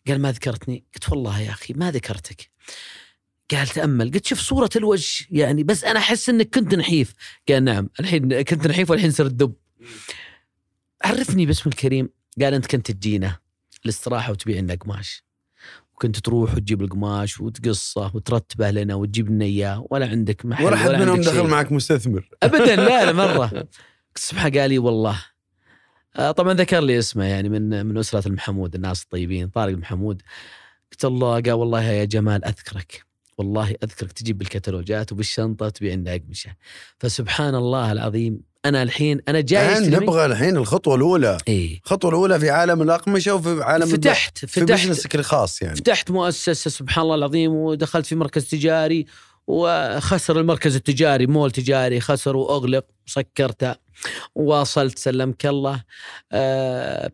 قال ما ذكرتني؟ قلت والله يا أخي ما ذكرتك. قال تأمل. قلت شوف صورة الوجه يعني بس أنا أحس إنك كنت نحيف. قال نعم الحين كنت نحيف والحين صرت دب. عرفني باسم الكريم. قال أنت كنت تجينا الاستراحه وتبيع لنا قماش. وكنت تروح وتجيب القماش وتقصه وترتبه لنا وتجيب لنا إياه. ولا عندك محل ولا حد منهم دخل. معك مستثمر. ابدا لا لا مرة. [laughs] سبحان قال لي والله. آه، طبعا ذكر لي اسمه يعني من من أسرة المحمود الناس الطيبين طارق المحمود. قلت الله قال والله يا جمال أذكرك. والله أذكرك تجيب بالكتالوجات وبالشنطة تبيع لنا اقمشه فسبحان الله العظيم أنا الحين أنا جاي الحين نبغى الحين الخطوة الأولى. إيه. الخطوه الأولى في عالم الأقمشة وفي عالم فتحت في فتحت. بزنسك الخاص يعني. فتحت مؤسسة سبحان الله العظيم ودخلت في مركز تجاري وخسر المركز التجاري مول تجاري خسر وأغلق سكرته واصلت سلمك الله. آه،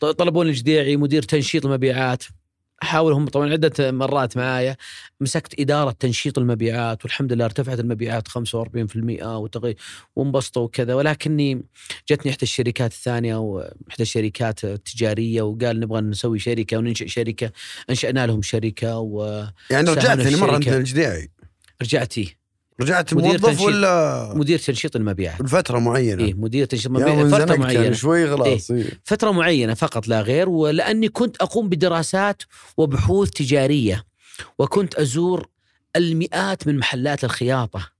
طلبوني الجديعي مدير تنشيط المبيعات. احاول هم طبعا عدة مرات معايا مسكت إدارة تنشيط المبيعات والحمد لله ارتفعت المبيعات 45% وتغي وانبسطوا وكذا. ولكني جتني إحدى الشركات الثانية واحدى الشركات التجارية وقال نبغى نسوي شركة وننشئ شركة. أنشأنا لهم شركة ورجعت يعني رجعت ثاني مره. أنت الجديعي فيه رجعت موظف. ولا مدير تنشيط المبيعات لفتره معينة إيه مدير تنشيط المبيعات فتره معينه يعني شوي خلاص إيه. فترة معينة فقط لا غير ولأني كنت أقوم بدراسات وبحوث تجارية وكنت أزور المئات من محلات الخياطة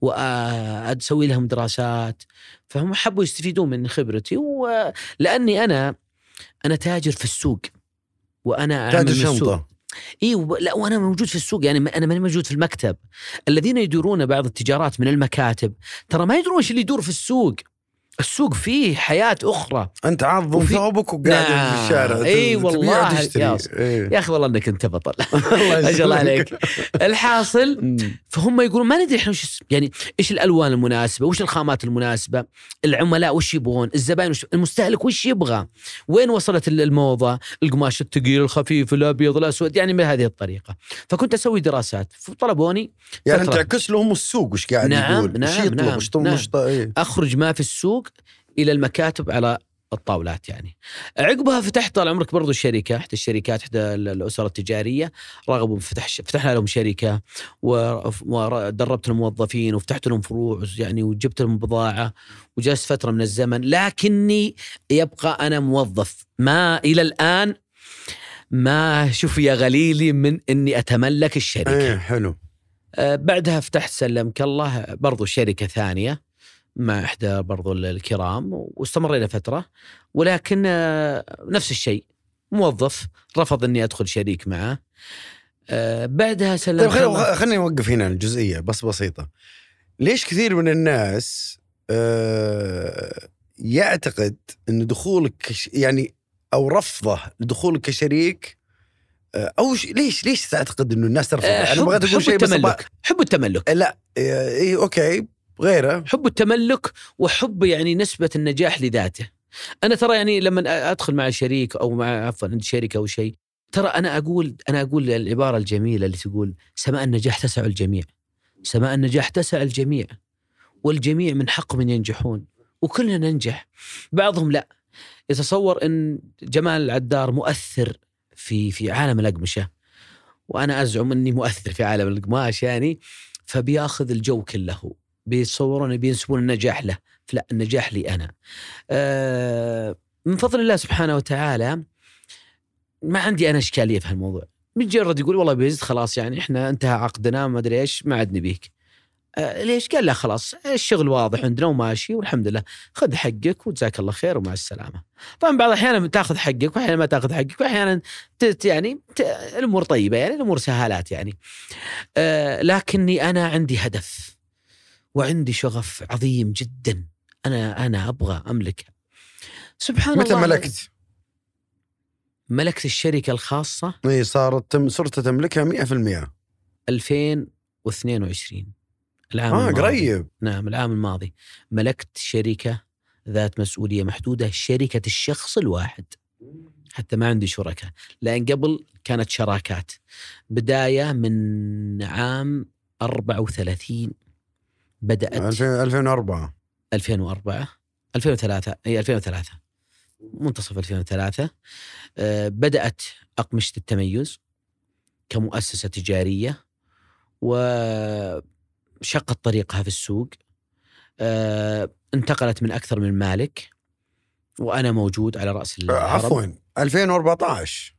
وأسوي لهم دراسات فهم حبوا يستفيدون من خبرتي ولأني أنا أنا تاجر في السوق وأنا أعمل تاجر. شنطة اي وب- لا وأنا موجود في السوق يعني أنا ماني موجود في المكتب. الذين يديرون بعض التجارات من المكاتب ترى ما يدرون إيش اللي يدور في السوق. السوق فيه حياة أخرى أنت وفي- ثوبك وقاعد نعم. في الشارع تبيع والله. يا. يا أخي والله إنك أنت بطل ما [laughs] شاء الله. [laughs] عليك الحاصل. فهم يقولون ما ندري إحنا وش يعني إيش الألوان المناسبة وش الخامات المناسبة العملاء وش يبغون الزباين وش المستهلك وش يبغى وين وصلت الموضة القماش الثقيل الخفيف الأبيض الأسود يعني من هذه الطريقة فكنت أسوي دراسات فطلبوني يعني. تعكس لهم السوق وش قاعد نعم، يقول وش نعم، يطلب نعم، وش طلب نعم. إيه. أخرج ما في السوق إلى المكاتب على الطاولات يعني. عقبها فتحت طال عمرك برضو الشركة إحدى الشركات إحدى ال- الاسر التجارية. رغبوا بفتح فتحنا لهم شركة و- ودربت الموظفين وفتحت لهم فروع يعني وجبت لهم بضاعة وجلست فترة من الزمن. لكني يبقى أنا موظف. ما إلى الآن ما شوف يا غليلي من إني أتملك الشركة. إيه حلو. آه، بعدها فتحت سلمك الله برضو شركة ثانية. مع إحدى برضو الكرام واستمرينا فترة. ولكن آه، نفس الشيء موظف رفض أني أدخل شريك معه. آه، بعدها طيب سلمك خلينا خلينا نوقف هنا الجزئية بس بسيطة. ليش كثير من الناس آه يعتقد إن دخولك يعني أو رفضه لدخولك كشريك أو ش- ليش ليش تعتقد إنه الناس ترفض؟ آه، أنا بغيت حب, أقول شيء بس التملك. حب التملك. لا اي أوكي. غيره. حب التملك وحب يعني نسبة النجاح لذاته. أنا ترى يعني لما أدخل مع شريك أو مع عفوا عند شركة أو شيء ترى أنا أقول أنا أقول العبارة الجميلة اللي تقول سماء النجاح تسع الجميع. سماء النجاح تسع الجميع. والجميع من حقهم أن ينجحون. وكلنا ننجح. بعضهم لا. يتصور أن جمال العدار مؤثر في في عالم الأقمشة. وأنا أزعم أني مؤثر في عالم القماش يعني. فبياخذ الجو كله. بيتصورون بينسبون النجاح له لا النجاح لي أنا آه من فضل الله سبحانه وتعالى ما عندي أنا إشكالية في هالموضوع مجرد يقول والله بيزد خلاص يعني إحنا انتهى عقدنا ما أدري إيش ما عاد نبيك آه ليش؟ قال لا خلاص الشغل واضح عندنا وماشي والحمد لله خذ حقك وجزاك الله خير ومع السلامة. طبعا بعض الأحيان تأخذ حقك واحيانا ما تأخذ حقك واحيانا يعني الأمور طيبة يعني الأمور سهالات يعني. آه لكني أنا عندي هدف وعندي شغف عظيم جدا. أنا أنا أبغى املكها. سبحان متى الله. ملكت؟ ملكت الشركة الخاصة. إي صارت تم صرت تملكها 100% 2022 العام آه الماضي. قريب. نعم العام الماضي. ملكت شركة ذات مسؤولية محدودة شركة الشخص الواحد. حتى ما عندي شركاء لأن قبل كانت شراكات. بداية من عام 34 بدأت 2000 2004 2004 2003 إي 2003 منتصف 2003 آه، بدأت أقمشة التميز كمؤسسة تجارية وشقت طريقها في السوق. آه، انتقلت من أكثر من مالك وأنا موجود على رأس العرب. عفوا. 2014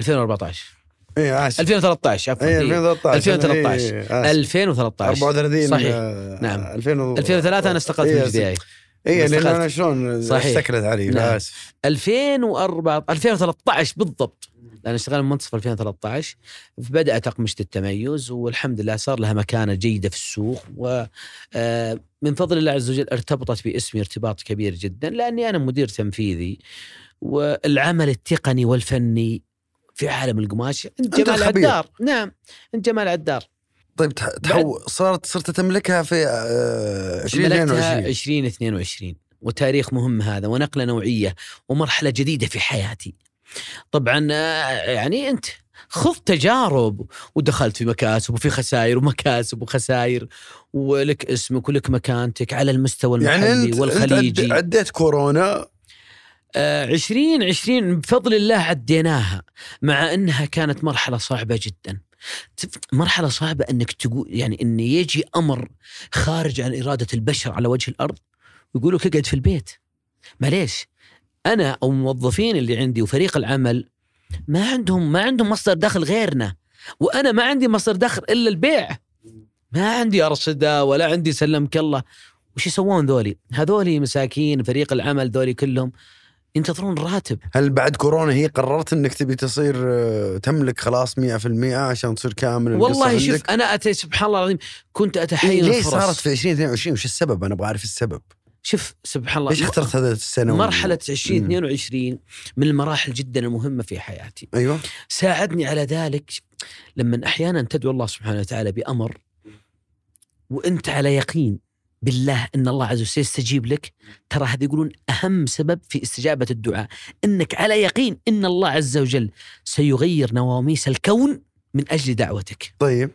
2014 اي اسف 2013 عفوا اي إيه. 2013 2013. إيه، آسف. 2013 34 صحيح. آه، نعم. 2000 و- 2003 أنا استقلت من إيه، ال BAE لأن. أنا شلون صحيح. استكلت علي نعم. اسف 2004 2013 بالضبط لأن اشتغلنا من منتصف 2013 بدات اقمشه التميز والحمد لله صار لها مكانة جيدة في السوق ومن فضل الله عز وجل ارتبطت باسمي ارتباط كبير جدا لأني أنا مدير تنفيذي والعمل التقني والفني في عالم القماش أنت جمال. عدار. نعم عند جمال عدار. طيب تح- تحو صارت صرت تملكها في آه، 2022 ملكتها 2022 وتاريخ مهم هذا ونقلة نوعية ومرحلة جديدة في حياتي. طبعا آه، يعني أنت خذ تجارب ودخلت في مكاسب وفي خسائر ومكاسب وخسائر ولك اسمك ولك مكانتك على المستوى المحلي يعني أنت والخليجي. انت عد- عديت كورونا آه، 2020 بفضل الله عديناها مع إنها كانت مرحلة صعبة جدا. مرحلة صعبة إنك تقول يعني إن يجي أمر خارج عن إرادة البشر على وجه الأرض ويقول لك اقعد في البيت معليش أنا أو الموظفين اللي عندي وفريق العمل ما عندهم ما عندهم مصدر دخل غيرنا وأنا ما عندي مصدر دخل إلا البيع. ما عندي ارصده ولا عندي سلمك الله. وش يسوون ذولي؟ هذولي مساكين فريق العمل ذولي كلهم ينتظرون راتب هل بعد كورونا هي قررت إنك تبي تصير آه، تملك خلاص 100% عشان تصير كامل والله شوف عندك؟ أنا أتي سبحان الله العظيم كنت إيه اتحين ليش الفرص. صارت في 2022 وش السبب؟ أنا أبغى أعرف السبب. شوف سبحان الله ليش اخترت هذا السنة؟ مرحلة 2022 من المراحل جدا المهمة في حياتي. أيوه. ساعدني على ذلك لما أحيانا تدعو الله سبحانه وتعالى بأمر وأنت على يقين. بالله أن الله عز وجل سيستجيب لك. ترى هذا يقولون أهم سبب في استجابة الدعاء. أنك على يقين أن الله عز وجل سيغير نواميس الكون من أجل دعوتك. طيب.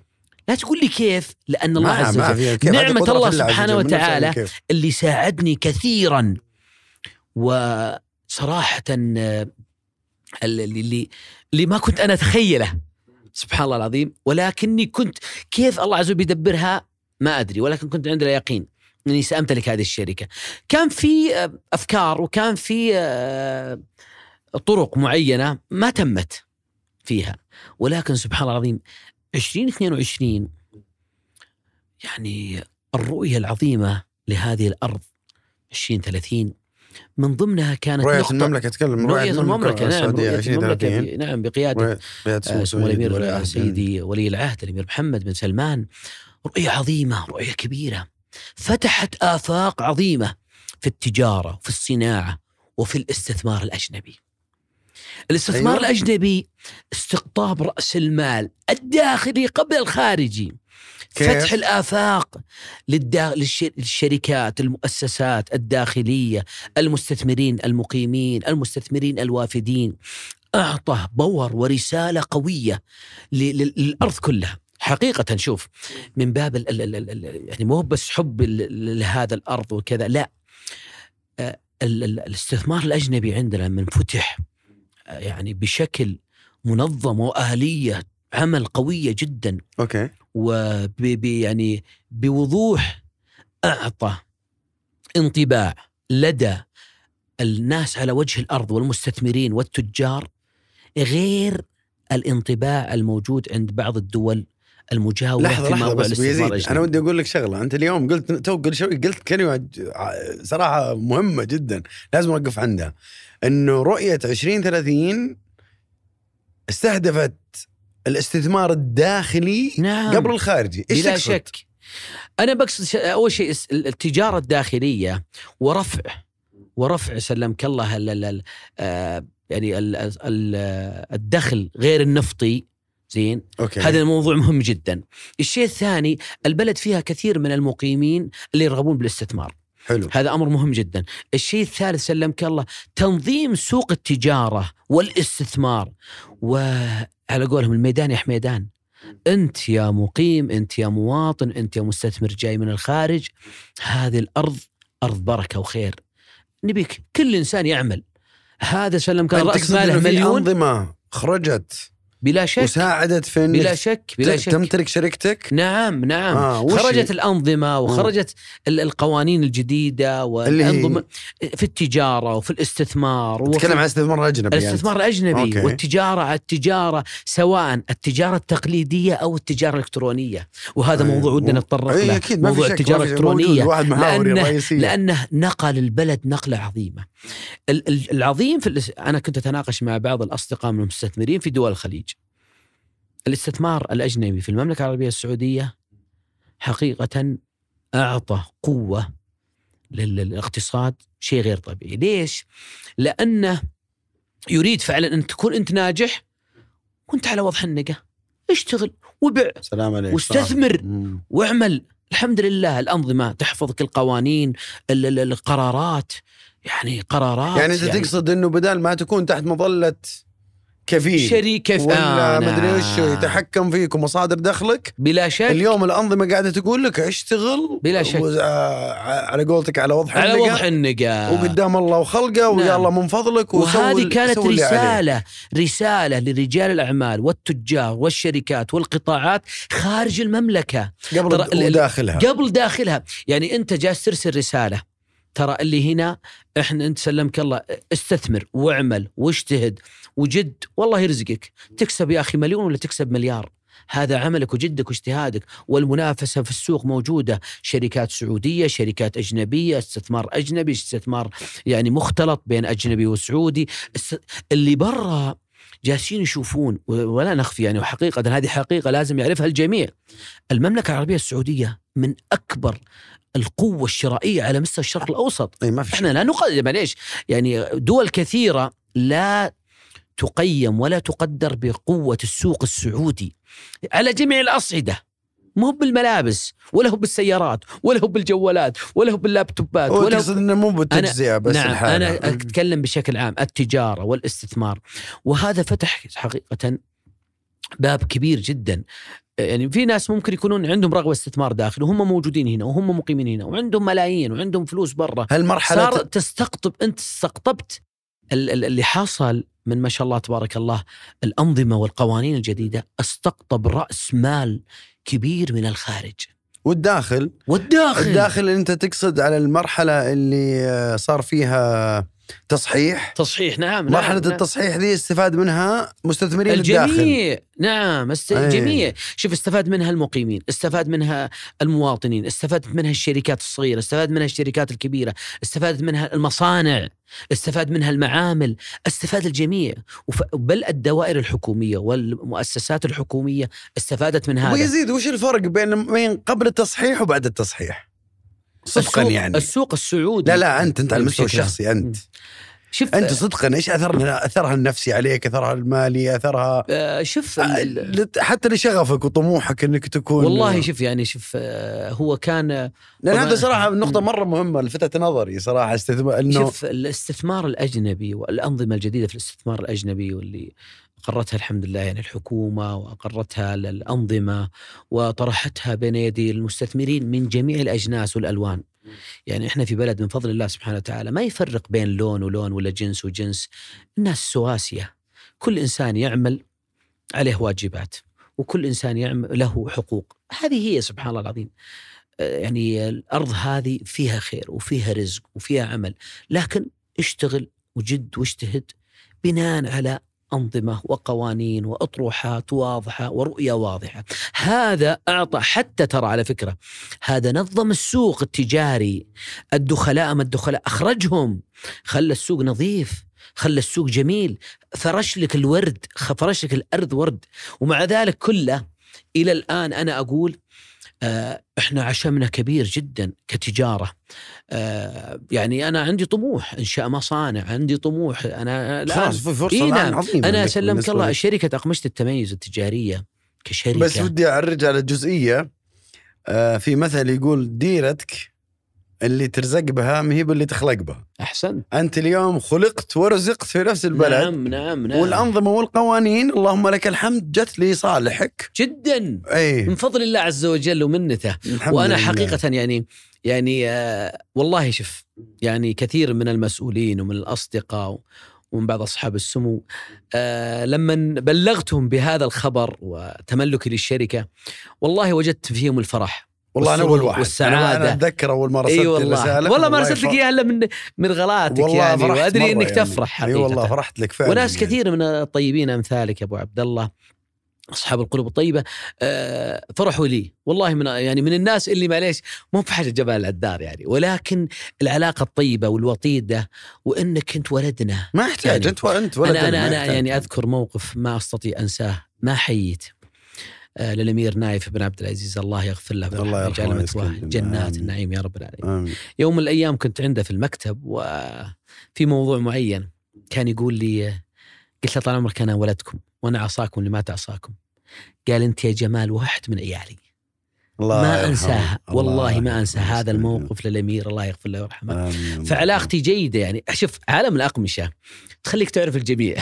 لا تقول لي كيف؟ لأن الله عز وجل قدرة الله سبحانه وتعالى. اللي ساعدني كثيرا. وصراحة آه، اللي اللي اللي ما كنت أنا أتخيله. سبحان الله العظيم. ولكني كنت كيف الله عز وجل بيدبرها؟ ما أدري. ولكن كنت عندي اليقين إني سأمتلك هذه الشركة. كان في آه، أفكار وكان في آه، طرق معينة ما تمت فيها ولكن سبحان الله العظيم 2022 يعني الرؤية العظيمة لهذه الأرض 2030 من ضمنها كانت رؤية نقطة- المملكة تكلم رؤية المملكة نعم رؤية المملكة 2030 ب- نعم بقيادة آه، سمو الأمير. سيدي ولي العهد الأمير محمد بن سلمان رؤية عظيمة رؤية كبيرة فتحت آفاق عظيمة في التجارة في الصناعة وفي الاستثمار الأجنبي الاستثمار أيوة. الأجنبي استقطاب رأس المال الداخلي قبل الخارجي كيف؟ فتح الآفاق للدا... للش... للشركات المؤسسات الداخلية المستثمرين المقيمين المستثمرين الوافدين أعطى power ورسالة قوية للأرض كلها حقيقة شوف من باب ال... ال... ال... ال... ال- يعني مو بس حب لهذا الأرض وكذا لا. آه، ال... ال... الاستثمار الأجنبي عندنا من فتح يعني بشكل منظم وآلية عمل قوية جدا. أوكي. وب يعني بوضوح أعطى انطباع لدى الناس على وجه الأرض والمستثمرين والتجار غير الانطباع الموجود عند بعض الدول المجاورة لحظة في لحظة بس الاستثمار بيزيد. أنا ودي أقول لك شغلة. أنت اليوم قلت تو قلت شوي قلت كلمة صراحة مهمة جدا لازم أوقف عندها. إنه رؤية 2030 استهدفت الاستثمار الداخلي نعم. قبل الخارجي. إيش بلا تقصد؟ شك. أنا بقصد أول شيء التجارة الداخلية ورفع ورفع سلمك الله ال- ال- ال- آه، يعني ال- ال- الدخل غير النفطي زين؟ أوكي. هذا الموضوع مهم جدا. الشيء الثاني البلد فيها كثير من المقيمين اللي يرغبون بالاستثمار. حلو. هذا أمر مهم جدا. الشيء الثالث سلمك الله تنظيم سوق التجارة والاستثمار. وعلى قولهم الميدان يا حميدان أنت يا مقيم أنت يا مواطن أنت يا مستثمر جاي من الخارج هذه الأرض أرض بركة وخير. نبيك كل إنسان يعمل. هذا سلمك الله رأس ماله مليون؟ أنظمة خرجت؟ بلا شك وساعدت في إنك بلا شك بلا شك تمتلك شركتك نعم نعم آه، خرجت هي؟ الأنظمة وخرجت ال- القوانين هي؟ والأنظمة في التجارة وفي الاستثمار وفي تتكلم عن الاستثمار الاجنبي يعني. الاستثمار الأجنبي أوكي. والتجارة التجارة سواء التجارة التقليدية أو التجارة الإلكترونية وهذا أي. موضوع ودنا نتطرق له أكيد موضوع محاوري لأنه- الرئيسيه لأنه نقل البلد ال- ال- العظيم في الإس- أنا كنت أتناقش مع بعض الأصدقاء من المستثمرين في دول الخليج. الاستثمار الأجنبي في المملكة العربية السعودية حقيقة أعطى قوة لل- للاقتصاد شيء غير طبيعي. ليش؟ لأنه يريد فعلا أن تكون أنت ناجح وأنت على وضع النقة اشتغل وبع سلام عليك واستثمر مم. واعمل. الحمد لله الأنظمة تحفظك القوانين ال- ال- القرارات. يعني قرارات يعني انت تقصد إنه بدل ما تكون تحت مظلة كفيل شريكة في ولا آه مدري إيش نعم. يتحكم فيك ومصادر دخلك بلا شك اليوم الأنظمة قاعدة تقول لك اشتغل بلا شك. وز- آه، على قولتك على وضع على النقا، وضع النقا وقدام الله وخلقه ويا نعم. الله من فضلك وهذه كانت. رسالة رسالة لرجال الأعمال والتجار والشركات والقطاعات خارج المملكة ترى ال- قبل وداخلها قبل داخلها يعني أنت جالس ترسل رسالة ترى اللي هنا إحنا انت سلمك الله استثمر واعمل واجتهد وجد والله يرزقك. تكسب يا أخي مليون ولا تكسب مليار؟ هذا عملك وجدك واجتهادك والمنافسة في السوق موجودة. شركات سعودية شركات أجنبية استثمار أجنبي استثمار يعني مختلط بين أجنبي وسعودي. اللي برا جالسين يشوفون ولا نخفي يعني وحقيقة هذه حقيقة لازم يعرفها الجميع. المملكة العربية السعودية من أكبر القوة الشرائية على مستوى الشرق الأوسط. أي ما في إحنا لا نقدر معليش يعني دول كثيرة لا تقيم ولا تقدر بقوة السوق السعودي على جميع الأصعدة. مو بالملابس ولا هو بالسيارات ولا هو بالجوالات ولا هو باللابتوبات ولا هو تقصد إنه مو بالتجزئة بس نعم الحالة. أنا. أتكلم بشكل عام التجارة والاستثمار. وهذا فتح حقيقة باب كبير جدا. يعني في ناس ممكن يكونون عندهم رغبة استثمار داخلي وهم موجودين هنا وهم مقيمين هنا وعندهم ملايين وعندهم فلوس برا. هل مرحله صار تستقطب أنت استقطبت ال- ال- اللي حصل من ما شاء الله تبارك الله الأنظمة والقوانين الجديدة استقطب رأس مال كبير من الخارج. والداخل؟ والداخل! الداخل اللي أنت تقصد على المرحلة اللي آه، صار فيها تصحيح؟ تصحيح نعم مرحلة نعم. التصحيح دي استفاد منها مستثمرين الداخل. الجميع نعم است... أي. الجميع. شوف استفاد منها المقيمين استفاد منها المواطنين استفادت منها الشركات الصغيرة استفاد منها الشركات الكبيرة استفادت منها المصانع استفاد منها المعامل استفاد الجميع. وف... بل الدوائر الحكومية والمؤسسات الحكومية استفادت من هذا. ويزيد وش الفرق بين بين قبل التصحيح وبعد التصحيح؟ صدقا السوق يعني. السوق السعودي. لا لا أنت أنت على المستوى بشكل- الشخصي أنت. شوف أنت صدقا إيش اثرها أثرها النفسي عليك أثرها المالي اثرها آه، شوف لت- حتى لشغفك وطموحك إنك تكون والله شوف يعني شوف آه، هو كان لأن هذا صراحة نقطة مرة مهمة لفتت نظري صراحة استثمار انه شوف الاستثمار الأجنبي والأنظمة الجديدة في الاستثمار الأجنبي واللي أقرتها الحمد لله يعني الحكومة وأقرتها الأنظمة وطرحتها بين يدي المستثمرين من جميع الأجناس والألوان. يعني إحنا في بلد من فضل الله سبحانه وتعالى ما يفرق بين لون ولون ولا جنس وجنس، الناس سواسية. كل إنسان يعمل عليه واجبات وكل إنسان يعمل له حقوق، هذه هي سبحان الله العظيم. آه، يعني الأرض هذه فيها خير وفيها رزق وفيها عمل، لكن اشتغل وجد واجتهد بناء على أنظمة وقوانين وأطروحات واضحة ورؤية واضحة. هذا أعطى حتى ترى على فكرة هذا نظم السوق التجاري. الدخلاء ما الدخلاء أخرجهم. خلى السوق نظيف خلى السوق جميل. فرش لك الورد فرش لك الأرض ورد. ومع ذلك كله إلى الآن أنا أقول إحنا عشمنا كبير جدا كتجارة آه، يعني أنا عندي طموح انشاء مصانع عندي طموح أنا خلاص في فرصة إيه نعم. عظيمة أنا سلمك الله. شركة أقمشة التميز التجارية كشركة بس ودي أعرج على جزئية آه، في مثل يقول ديرتك اللي ترزق بها ما هي باللي تخلق بها احسنت أنت اليوم خلقت ورزقت في نفس البلد. نعم نعم نعم. والأنظمة والقوانين اللهم لك الحمد جت لصالحك جدا. اي من فضل الله عز وجل ومنته. الحمد وأنا لله. حقيقة يعني يعني آه والله شوف يعني كثير من المسؤولين ومن الأصدقاء ومن بعض أصحاب السمو آه لما بلغتهم بهذا الخبر وتملكي للشركة والله وجدت فيهم الفرح. والله أنا اول واحد والسعادة. أنا, أنا أتذكر أول مرة إي رسلت والله والله ما رسلت لك إياها إلا من من غلاتك والله يعني وأدري إنك يعني. تفرح إي حقيقه والله فرحت لك فعلا وناس يعني. كثير من الطيبين أمثالك يا أبو عبد الله أصحاب القلوب الطيبة آه، فرحوا لي والله من يعني من الناس اللي معليش مو بحاجة جبال العدار يعني ولكن العلاقة الطيبة والوطيدة وإنك أنت ولدنا ما يحتاج يعني أنت انت ولد أنا أنا أنا يحتاج. يعني أذكر موقف ما أستطيع أنساه ما حييت للأمير نايف بن عبد العزيز. الله يغفر له الله يرحمه مثواه. جنات آمين. النعيم يا رب العالمين. آمين. يوم من الأيام كنت عنده في المكتب وفي موضوع معين كان يقول لي قلت له طال عمرك أنا ولدكم وأنا عصاكم اللي ما تعصاكم؟ قال أنت يا جمال واحد من عيالي. الله ما. أنساها. الله والله ما انسى هذا الموقف للأمير. الله يغفر له ويرحمه. فعلاقتي جيدة يعني. شوف عالم الأقمشة تخليك تعرف الجميع.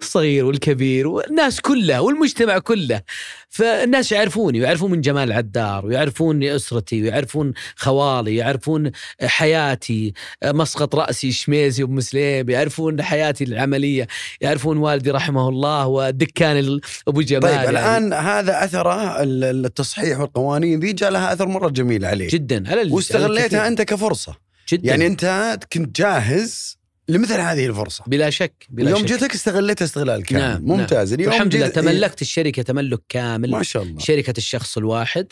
الصغير والكبير والناس كلها والمجتمع كله. فالناس يعرفوني ويعرفون من جمال العدار ويعرفون أسرتي ويعرفون خوالي يعرفون حياتي مسقط رأسي شميزي وأم سليم يعرفون حياتي العملية يعرفون والدي رحمه الله والدكان ال- أبو جمال طيب يعني. الآن هذا أثره ال- التصحيح والقوانين ذي جاء لها أثر مرة جميل عليك. جدا على واستغليتها. أنت كفرصة. جدا. يعني أنت كنت جاهز لمثل هذه الفرصة. بلا شك بلا اليوم شك. جيتك استغليتها استغلال كامل. نعم، ممتاز. اليوم والحمد لله تملكت الشركة تملك كامل. ما شاء الله. شركة الشخص الواحد.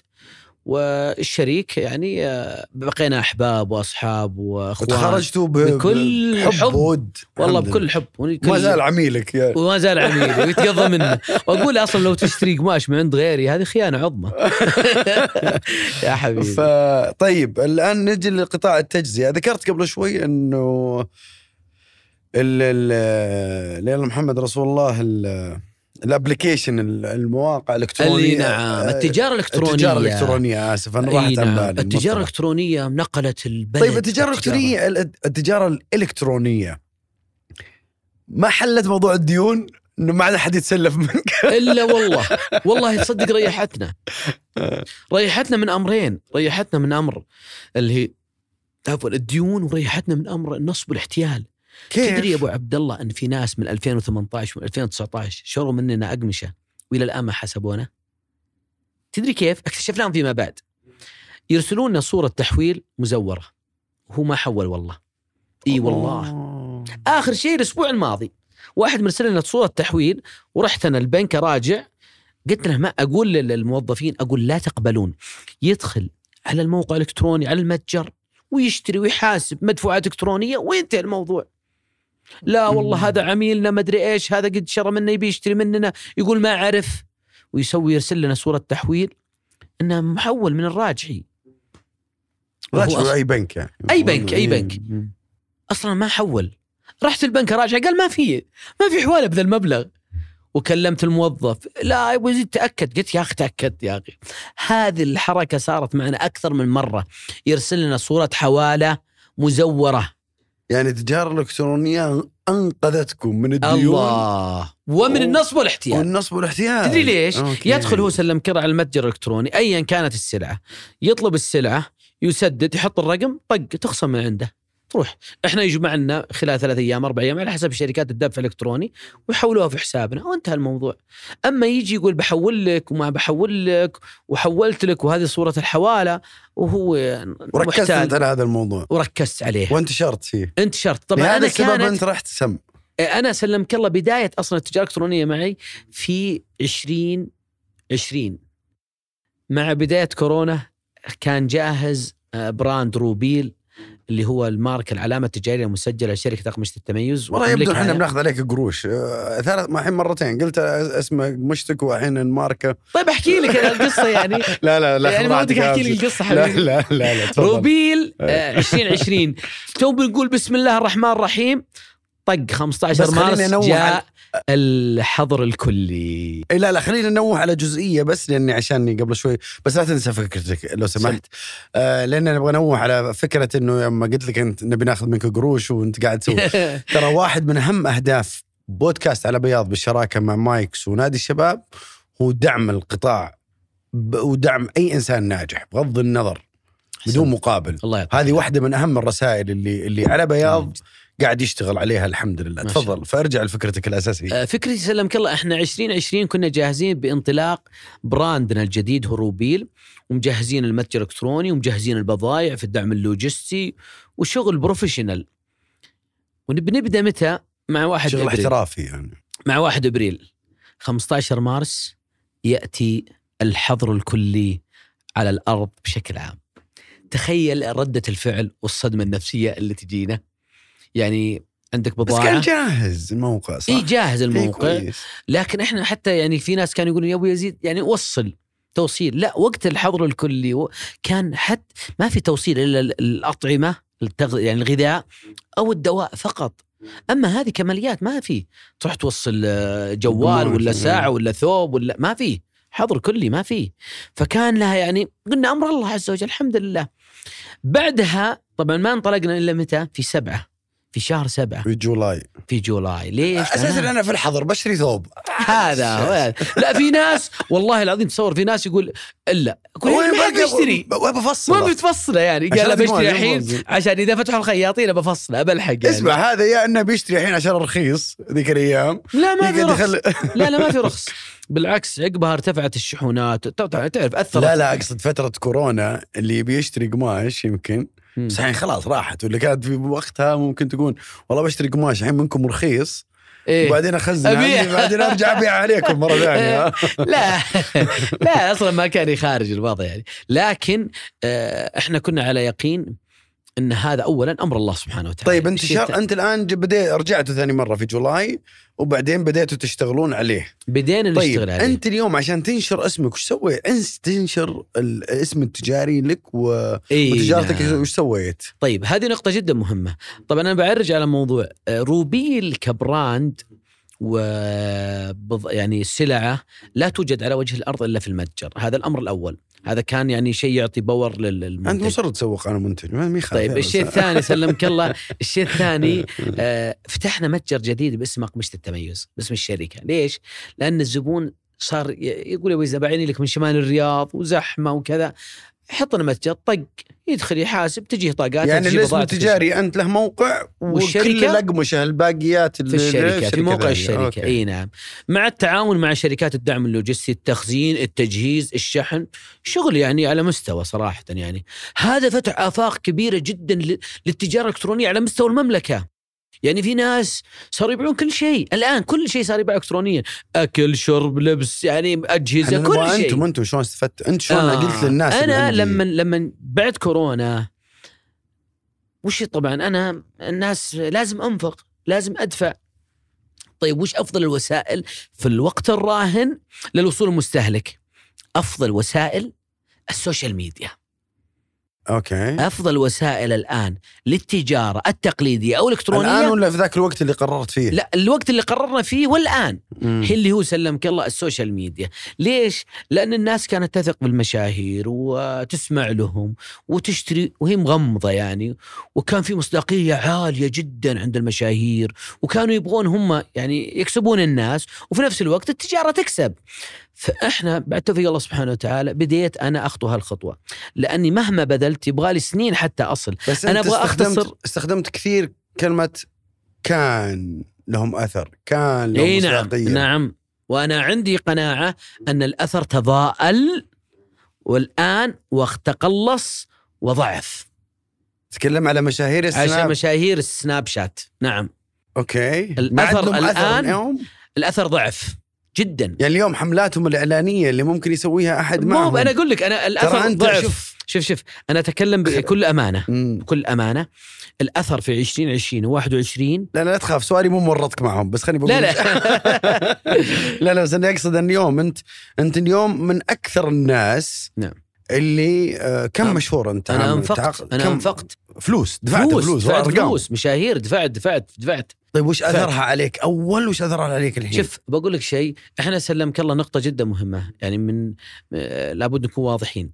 والشريك يعني آه، بقينا أحباب وأصحاب وأخوان وتخرجتوا بكل حب. ود. والله الحمد بكل حب. ما زال عميلك يعني وما زال عميل ويتقضى منه. وأقول أصلا لو تشتري قماش من عند غيري هذه خيانة عظمى. [laughs] يا حبيبي. طيب الآن نجي لقطاع التجزئه ذكرت قبل شوي إنه ال ال ليلى محمد رسول الله ال- الابلكيشن ال- المواقع الإلكترونية. اللي نعم التجارة الإلكترونية. التجارة الإلكترونية آسف أنا راحت عن نعم. بالي التجارة. الإلكترونية نقلت البلد طيب التجارة الإلكترونية ال- التجارة الإلكترونية. ما حلت موضوع الديون؟ إنه ما عاد أحد يتسلف منك. [laughs] إلا والله والله تصدق ريحتنا. ريحتنا من أمرين ريحتنا من أمر اللي هي عفوا الديون وريحتنا من أمر النصب والاحتيال. تدري يا أبو عبد الله أن في ناس من 2018 و 2019 شروا مننا اقمشه وإلى الآن ما حسبونا؟ تدري كيف؟ اكتشفناهم فيما بعد. يرسلون لنا صورة تحويل مزورة. وهو ما حول والله. إي والله. أوه. آخر شيء الأسبوع الماضي واحد مرسل لنا صورة تحويل ورحت أنا البنك اراجع قلت له ما أقول للموظفين أقول لا تقبلون. يدخل على الموقع الإلكتروني على المتجر ويشتري ويحاسب مدفوعات إلكترونية وينتهي الموضوع. لا والله هذا عميلنا ما أدري إيش هذا قد شرى منا يبي يشتري مننا يقول ما عرف ويسوي يرسل لنا صورة تحويل إنه محول من الراجحي. أصلاً- أي بنك يعني. أي بنك، أي بنك. أصلا ما حول. رحت البنك اراجع قال ما في ما في حواله بذا المبلغ. وكلمت الموظف لا يبغى يزيد تأكد. قلت يا أخي تأكدت يا أخي. هذه الحركة صارت معنا أكثر من مرة. يرسل لنا صورة حوالة مزورة. يعني التجاره الإلكترونية أنقذتكم من الديون الله ومن النصب والاحتيال والنصب والاحتيال تدري ليش؟ أوكي. يدخل هو سلم كرة على المتجر الإلكتروني ايا كانت السلعة يطلب السلعة يسدد يحط الرقم طق تخصم من عنده تروح. إحنا يجمع لنا خلال ثلاث أيام أربع أيام على حسب شركات الدفع الإلكتروني ويحولوها في حسابنا. وانتهى الموضوع. أما يجي يقول بحول لك وما بحول لك وحولت لك وهذه صورة الحوالة وهو وركزت أنت على هذا الموضوع. وركزت عليه. وانتشرت فيه. انتشرت. طبعا لهذا أنا السبب كانت أنت رحت سم أنا سلمك الله بداية أصلا التجارة الإلكترونية معي في 20 20 مع بداية كورونا كان جاهز آه، براند روبيل اللي هو الماركه العلامة التجارية المسجلة لشركة أقمشة التميز. والله يبدو إحنا. بناخذ عليك قروش. آه، ثلاث الحين مرتين. قلت اسمه مشتك والحين الماركة. طيب احكي لك القصة يعني. [laughs] لا لا لا يعني ما ودك احكي لك القصة لا حبيبي. لا لا لا تفضل. روبيل آه، 2020 تو بنقول بسم الله الرحمن الرحيم. طق 15 بس خليني مارس جاء الحظر الكلي. إيه لا لا خلينا ننوه على جزئية بس لأني عشانه قبل شوي. بس لا تنسى فكرتك لو سمحت. آه لأن نبغى ننوه على فكرة إنه لما قلت لك أنت نبي ناخذ منك قروش وأنت قاعد تسوي. [laughs] ترى واحد من أهم أهداف بودكاست على بياض بالشراكة مع مايكس ونادي الشباب هو دعم القطاع ودعم أي إنسان ناجح بغض النظر بدون مقابل. الله هذه واحدة من أهم الرسائل اللي اللي على بياض. قاعد يشتغل عليها الحمد لله. ما شاء تفضل فأرجع لفكرتك الأساسية. آه، فكرتي سلمك الله إحنا 2020 كنا جاهزين بانطلاق براندنا الجديد هو روبيل ومجهزين المتجر الإلكتروني ومجهزين البضائع في الدعم اللوجستي وشغل professional ونبدا متى؟ مع 1 شغل إبريل. احترافي يعني. مع 1 إبريل. 15 مارس يأتي الحظر الكلي على الأرض بشكل عام. تخيل ردة الفعل والصدمة النفسية اللي تجينا. يعني عندك بس كان بضاعة. جاهز الموقع صح؟ إي جاهز الموقع. لكن إحنا حتى يعني في ناس كانوا يقولون يا أبو يزيد يعني وصل توصيل. لا وقت الحظر الكلي كان حتى ما في توصيل إلا ال- الأطعمة التغ... يعني الغذاء أو الدواء فقط. أما هذه كماليات ما في. تروح توصل آه، جوال ولا إيه. ساعة ولا ثوب ولا ما في. حظر كلي ما في. فكان لها يعني قلنا أمر الله عز وجل الحمد لله. بعدها طبعا ما انطلقنا إلا متى؟ في سبعة. في شهر سبعة. في جولاي. في جولاي. ليش؟ أساسا لأن- أنا في الحظر بشتري ثوب. هذا. [laughs] لا في ناس والله العظيم تصور في ناس يقول إلا. وين ما حد باقي؟ يشتري بفصل ما بتفصله يعني. قال بشتري الحين. عشان إذا فتحوا الخياطين بفصله بلحق يعني. اسمع هذا يا إنه بيشتري الحين عشان رخيص ذيك الأيام. لا ما في رخص. يخلي لا لا ما في رخص. بالعكس عقبها ارتفعت الشحونات. تعرف أثرت. لا لا أقصد فترة كورونا اللي بيشتري قماش يمكن. بس الحين خلاص راحت ولا كانت في وقتها ممكن تقول والله بشتري قماش الحين منكم رخيص إيه؟ وبعدين اخزن أبيع. بعدين أرجع أبيع عليكم مرة [laughs] ثانية لا لا أصلا ما كان خارج الوضع يعني لكن آه، إحنا كنا على يقين إن هذا اولا أمر الله سبحانه وتعالى طيب أنت شهر أنت الآن بديت رجعتوا ثاني مرة في جولاي وبعدين بديتوا تشتغلون عليه بدينا طيب نشتغل عليه أنت اليوم عشان تنشر اسمك وش سويت؟ انت تنشر الاسم التجاري لك و... إيه وتجارتك نعم. وش سويت؟ طيب هذه نقطة جدا مهمة طبعا أنا بعرج على موضوع آه، روبيل ك brand و يعني سلعة لا توجد على وجه الأرض إلا في المتجر هذا الأمر الأول هذا كان يعني شيء يعطي power لل- أنت للمنتج مصر تسوق على منتج ما طيب الشيء. الثاني سلمك الله. [laughs] الشيء الثاني آه، فتحنا متجر جديد باسم أقمشة التميز باسم الشركة. ليش؟ لأن الزبون صار يقول يا بعيني لك من شمال الرياض وزحمة وكذا. حط لنا متجر طق يدخل يحاسب تجيه طاقات يعني الاسم. التجاري انت له موقع والشركة؟ وكل الأقمشة الباقيات في الشركة في موقع okay. إي نعم مع التعاون مع شركات الدعم اللوجستي التخزين التجهيز الشحن شغل يعني على مستوى صراحة يعني هذا فتح آفاق كبيرة جدا ل- للتجارة الإلكترونية على مستوى المملكة يعني في ناس صاروا يبيعون كل شيء الآن كل شيء صار يباع إلكترونيا أكل شرب لبس يعني إحنا كل شيء أنتم أنتم شلون استفدت؟ أنت شلون آه. قلت للناس أنا؟ لما لما بعد كورونا وش طبعا أنا الناس لازم أنفق لازم أدفع طيب وش أفضل الوسائل في الوقت الراهن للوصول المستهلك أفضل وسائل ال social media okay. أفضل وسائل الآن للتجارة التقليدية أو الإلكترونية. الآن ولا في ذاك الوقت اللي قررت فيه؟ لا الوقت اللي قررنا فيه والان مم. اللي هو سلمك الله ال social media. ليش؟ لأن الناس كانت تثق بالمشاهير وتسمع لهم وتشتري وهي مغمضة يعني. وكان في مصداقية عالية جدا عند المشاهير. وكانوا يبغون هم يعني يكسبون الناس. وفي نفس الوقت التجارة تكسب. فاحنا بعد توفيق الله سبحانه وتعالى بديت أنا أخطو هالخطوة. لأني مهما بذلت يبغى لي سنين حتى أصل. بس أنا أنت أبغى استخدمت كثير كلمة كان لهم أثر. كان لهم نعم مصداقيه نعم. وأنا عندي قناعة أن الأثر تضاءل والآن تقلص وضعف. تتكلم على مشاهير عشان السناب. مشاهير السناب شات. نعم. okay. ما عندهم أثر الأثر ضعف. جدا. يعني اليوم حملاتهم الإعلانية اللي ممكن يسويها أحد مو معهم. أنا أقول لك أنا الأثر ضعف. شوف. شوف شوف أنا أتكلم بكل أمانة. بكل أمانة. الأثر في 2020 و21 لا لا لا تخاف. سؤالي مو مورطك معهم بس خليني بقول لا. لا [laughs] لا لا بس أنا أقصد أن اليوم أنت أنت اليوم من أكثر الناس نعم. اللي آه كم نعم. مشهور انت؟ أنا أنفقت. أنا أنفقت. فلوس دفعت فلوس, فلوس دفعت وارقام فلوس مشاهير دفعت دفعت دفعت. طيب وش. أثرها عليك؟ أول وش أثرها عليك الحين؟ شوف بقول لك شيء إحنا سلمك الله نقطة جدا مهمة يعني من آه، لابد نكون واضحين.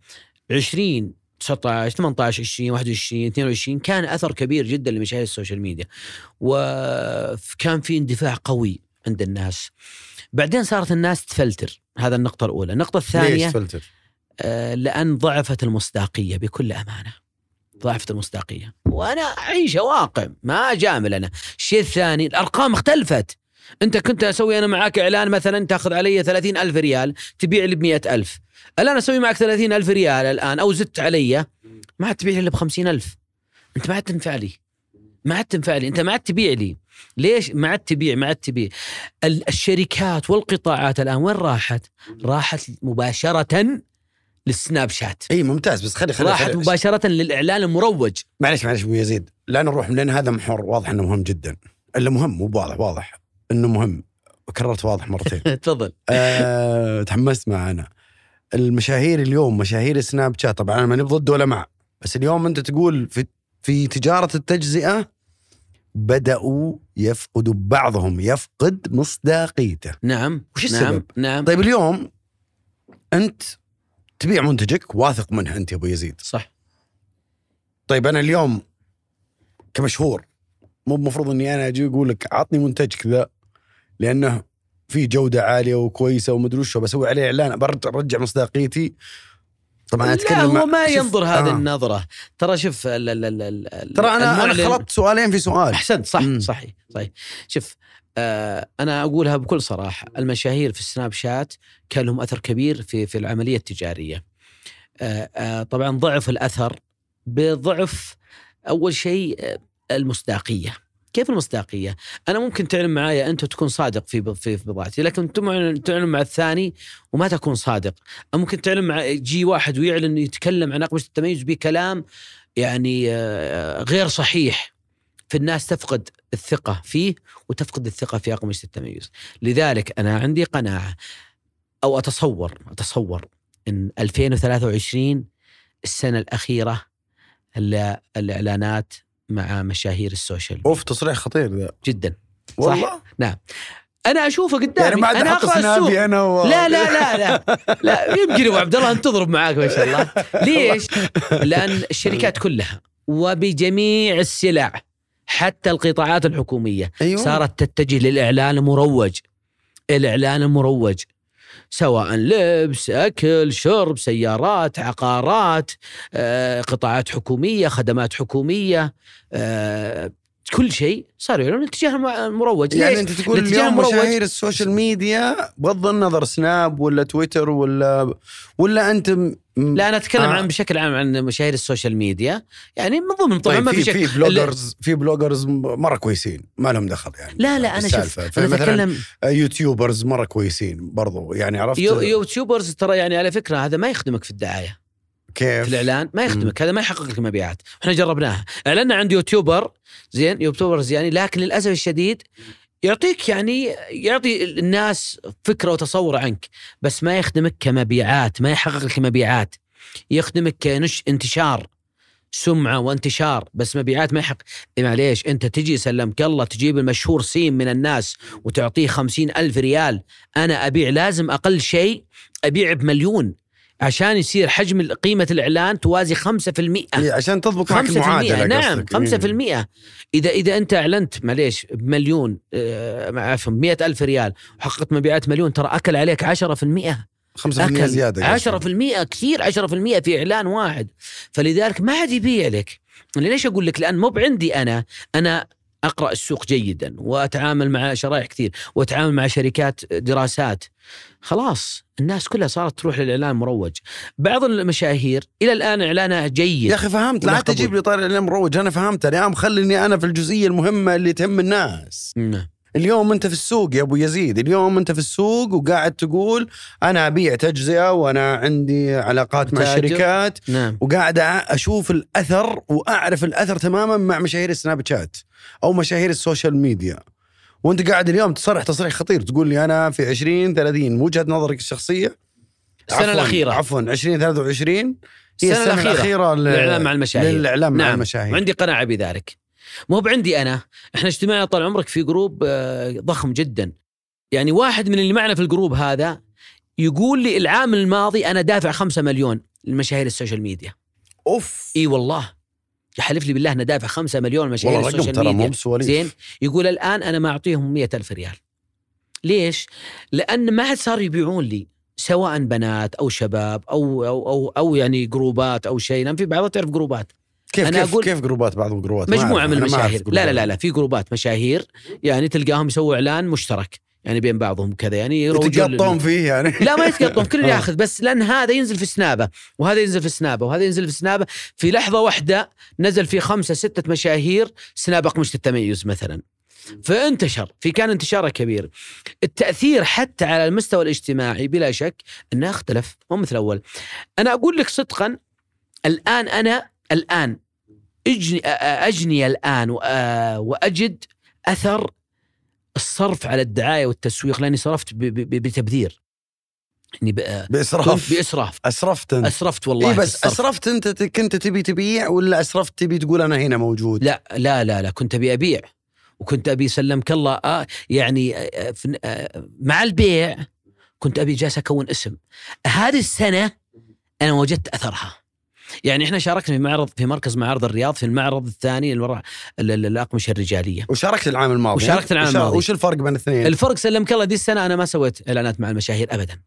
20 19 18 20 21 22 كان أثر كبير جدا لمشاهير ال social media. وكان في اندفاع قوي عند الناس. بعدين صارت الناس تفلتر. هذا النقطة الأولى. النقطة الثانية ليش فلتر آه، لأن ضعفت المصداقية بكل أمانة. ضعفت المصداقية. وأنا أعيش واقع ما أجامل أنا. الشيء الثاني الأرقام اختلفت. أنت كنت أسوي أنا معاك إعلان مثلا تأخذ علي ثلاثين ألف ريال تبيع لي بمئة ألف. الآن أسوي معك ثلاثين ألف ريال الآن أو زدت علي ما عاد تبيع لي بخمسين ألف. أنت ما عاد تنفع لي. ما عاد تنفع لي. أنت ما عاد تبيع لي. ليش؟ ما عاد تبيع ما عاد تبيع. ال- الشركات والقطاعات الآن وين راحت؟ راحت مباشرة للسناب شات. إي ممتاز. بس خلي خلي, راحت خلي مباشرة للإعلان المروج. معلش معلش أبو يزيد. لا نروح لأن هذا محور واضح إنه مهم جدا. إلا مهم مو واضح واضح إنه مهم. كررت واضح مرتين. [laughs] تفضل. أه تحمست معنا المشاهير اليوم مشاهير سناب شات. طبعا أنا ماني ضد ولا مع. بس اليوم أنت تقول في في تجارة التجزئة بدأوا يفقدوا بعضهم يفقد مصداقيته. نعم وش نعم السبب؟ نعم. طيب اليوم أنت تبيع منتجك واثق منه انت يا ابو يزيد. صح. طيب أنا اليوم كمشهور مو المفروض اني أنا أجي أقول لك عطني منتج كذا لأنه في جودة عالية وكويسة ومدري وش بسوي عليه إعلان برجع مصداقيتي. طبعا أنا لا أتكلم هو ما ينظر هذه آه. النظرة. ترى شوف ال ال ال ال ترى أنا أنا خلطت سؤالين في سؤال. أحسنت صح مم. صحيح صحيح. شوف أنا أقولها بكل صراحة. المشاهير في السناب شات كان لهم أثر كبير في في العملية التجارية. آه آه طبعا ضعف الأثر بضعف أول شيء آه، المصداقية. كيف المصداقية؟ أنا ممكن تعلن معايا أنت وتكون صادق في في بضاعتي، لكن تعلن مع الثاني وما تكون صادق، أو ممكن تعلن مع يجي واحد ويعلن يتكلم عن أقمشة التميز بكلام يعني آه، غير صحيح. فالناس تفقد الثقة فيه وتفقد الثقة في أقمشة التميز. لذلك أنا عندي قناعة أو أتصور أتصور أن 2023 السنة الأخيرة للإعلانات مع مشاهير السوشيال أوف تصريح خطير ذا جدا. والله؟ أنا أشوفه قدامي. يعني بعد أنا أحط أقرأ السوق. أنا و... لا لا لا لا. لا يمكن أبو عبد الله أن تضرب معاك ما شاء الله. [laughs] ليش؟ لأن الشركات كلها وبجميع السلع حتى القطاعات الحكومية أيوه. صارت تتجه للإعلان المروج الإعلان المروج سواء لبس أكل شرب سيارات عقارات آه، قطاعات حكومية خدمات حكومية آه، كل شيء صار يعلن اتجاه الم- المروج يعني؟ أنت تقول الاتجاه اليوم مشاهير ال social media بغض النظر سناب ولا تويتر ولا ولا أنت م- لا أنا أتكلم آه. عن بشكل عام عن مشاهير ال social media يعني من ضمن طبعا طيب ما في شك في بلوجرز في بلوجرز مرة كويسين ما لهم دخل يعني لا لا أنا شوف. أنا اتكلم YouTubers مرة كويسين برضو يعني عرفت يو يوتيوبرز ترى يعني على فكرة هذا ما يخدمك في الدعاية كيف؟ في الإعلان ما يخدمك هذا ما يحقق لك مبيعات إحنا جربناها. إعلنا عند YouTuber زين YouTubers يعني لكن للأسف الشديد يعطيك يعني يعطي الناس فكرة وتصور عنك بس ما يخدمك كمبيعات ما يحقق لك مبيعات. يخدمك كنش انتشار سمعة وانتشار بس مبيعات ما يحق إيه معليش أنت تجي سلمك الله تجيب المشهور سين من الناس وتعطيه خمسين ألف ريال أنا أبيع لازم أقل شيء أبيع بمليون. عشان يصير حجم قيمة الإعلان توازي 5% إيه، عشان تضبط معك 5% المعادلة نعم قصدك. إيه. 5% إذا إذا أنت أعلنت معليش بمليون آه، عفوا 100 ألف ريال وحققت مبيعات مليون ترى أكل عليك 10% 5% أكل. زيادة 10% كثير 10% في إعلان واحد. فلذلك ما عاد يبيع لك. أنا ليش أقول لك؟ لأن مو بعندي أنا. أنا أقرأ السوق جيدا وأتعامل مع شرائح كثير وأتعامل مع شركات دراسات خلاص الناس كلها صارت تروح للإعلان المروج بعض المشاهير إلى الآن إعلانها جيد يا أخي فهمت لا تجيب. لي طاري الاعلام مروج أنا فهمت يا عم خليني أنا في الجزئية المهمة اللي تهم الناس نعم. اليوم أنت في السوق يا أبو يزيد اليوم أنت في السوق وقاعد تقول أنا أبيع تجزئة وأنا عندي علاقات مع. الشركات نعم وقاعد أشوف الأثر وأعرف الأثر تماما مع مشاهير السناب شات أو مشاهير ال social media وأنت قاعد اليوم تصرح تصريح خطير تقول لي أنا في 20 30 وجهة نظرك الشخصية السنة عفواً- الأخيرة عفوا 20 23 هي السنة السنة الأخيرة. الأخيرة لل- الاعلان مع المشاهير للإعلام مع نعم. المشاهير وعندي قناعة بذلك مو بعندي أنا. إحنا اجتماعنا طال عمرك في group آه، ضخم جدا. يعني واحد من اللي معنا في ال group هذا يقول لي العام الماضي أنا دافع خمسة مليون لمشاهير ال social media. أوف. إي والله. يحلف لي بالله أنا دافع خمسة مليون لمشاهير ال social ترى ميديا. زين. يقول الآن أنا ما أعطيهم مية ألف ريال. ليش؟ لأن ما حد صار يبيعون لي سواء بنات أو شباب أو أو أو, أو يعني جروبات أو شيء. لأن في بعضها تعرف جروبات. كيف أنا كيف أقول- كيف جروبات بعض الجروبات؟ مجموعة. من المشاهير. لا لا لا في جروبات مشاهير يعني تلقاهم يسووا إعلان مشترك يعني بين بعضهم كذا يعني يتقطون فيه يعني. لا ما يتقطون كل [laughs] آه. ياخذ بس لأن هذا ينزل في سنابة وهذا ينزل في سنابة وهذا ينزل في سنابة. في لحظة واحدة نزل في خمسة ستة مشاهير سناب اقمشه التميز مثلا. فانتشر في كان انتشاره كبير. التأثير حتى على المستوى الاجتماعي بلا شك إنه اختلف مو مثل اول أنا أقول لك صدقا الآن أنا الآن اجني أجني الآن وأ- وأجد أثر الصرف على الدعاية والتسويق لأني صرفت بتبذير. يعني ب- بإسراف. بإسراف. أسرفت أنت. أسرفت والله في بس الصرف. أسرفت أنت كنت تبي تبيع ولا أسرفت تبي تقول أنا هنا موجود؟ لا لا لا لا كنت أبي أبيع. وكنت أبي سلمك الله آه يعني آه آه مع البيع كنت أبي جالس أكون اسم. هذه السنة أنا وجدت أثرها. يعني إحنا شاركنا في معرض في مركز معارض الرياض في المعرض الثاني الأقمشة الرجالية. وشاركت العام الماضي. وشاركت العام الماضي. وش الفرق بين الاثنين؟ الفرق سلمك الله دي السنة أنا ما سويت إعلانات مع المشاهير ابدا.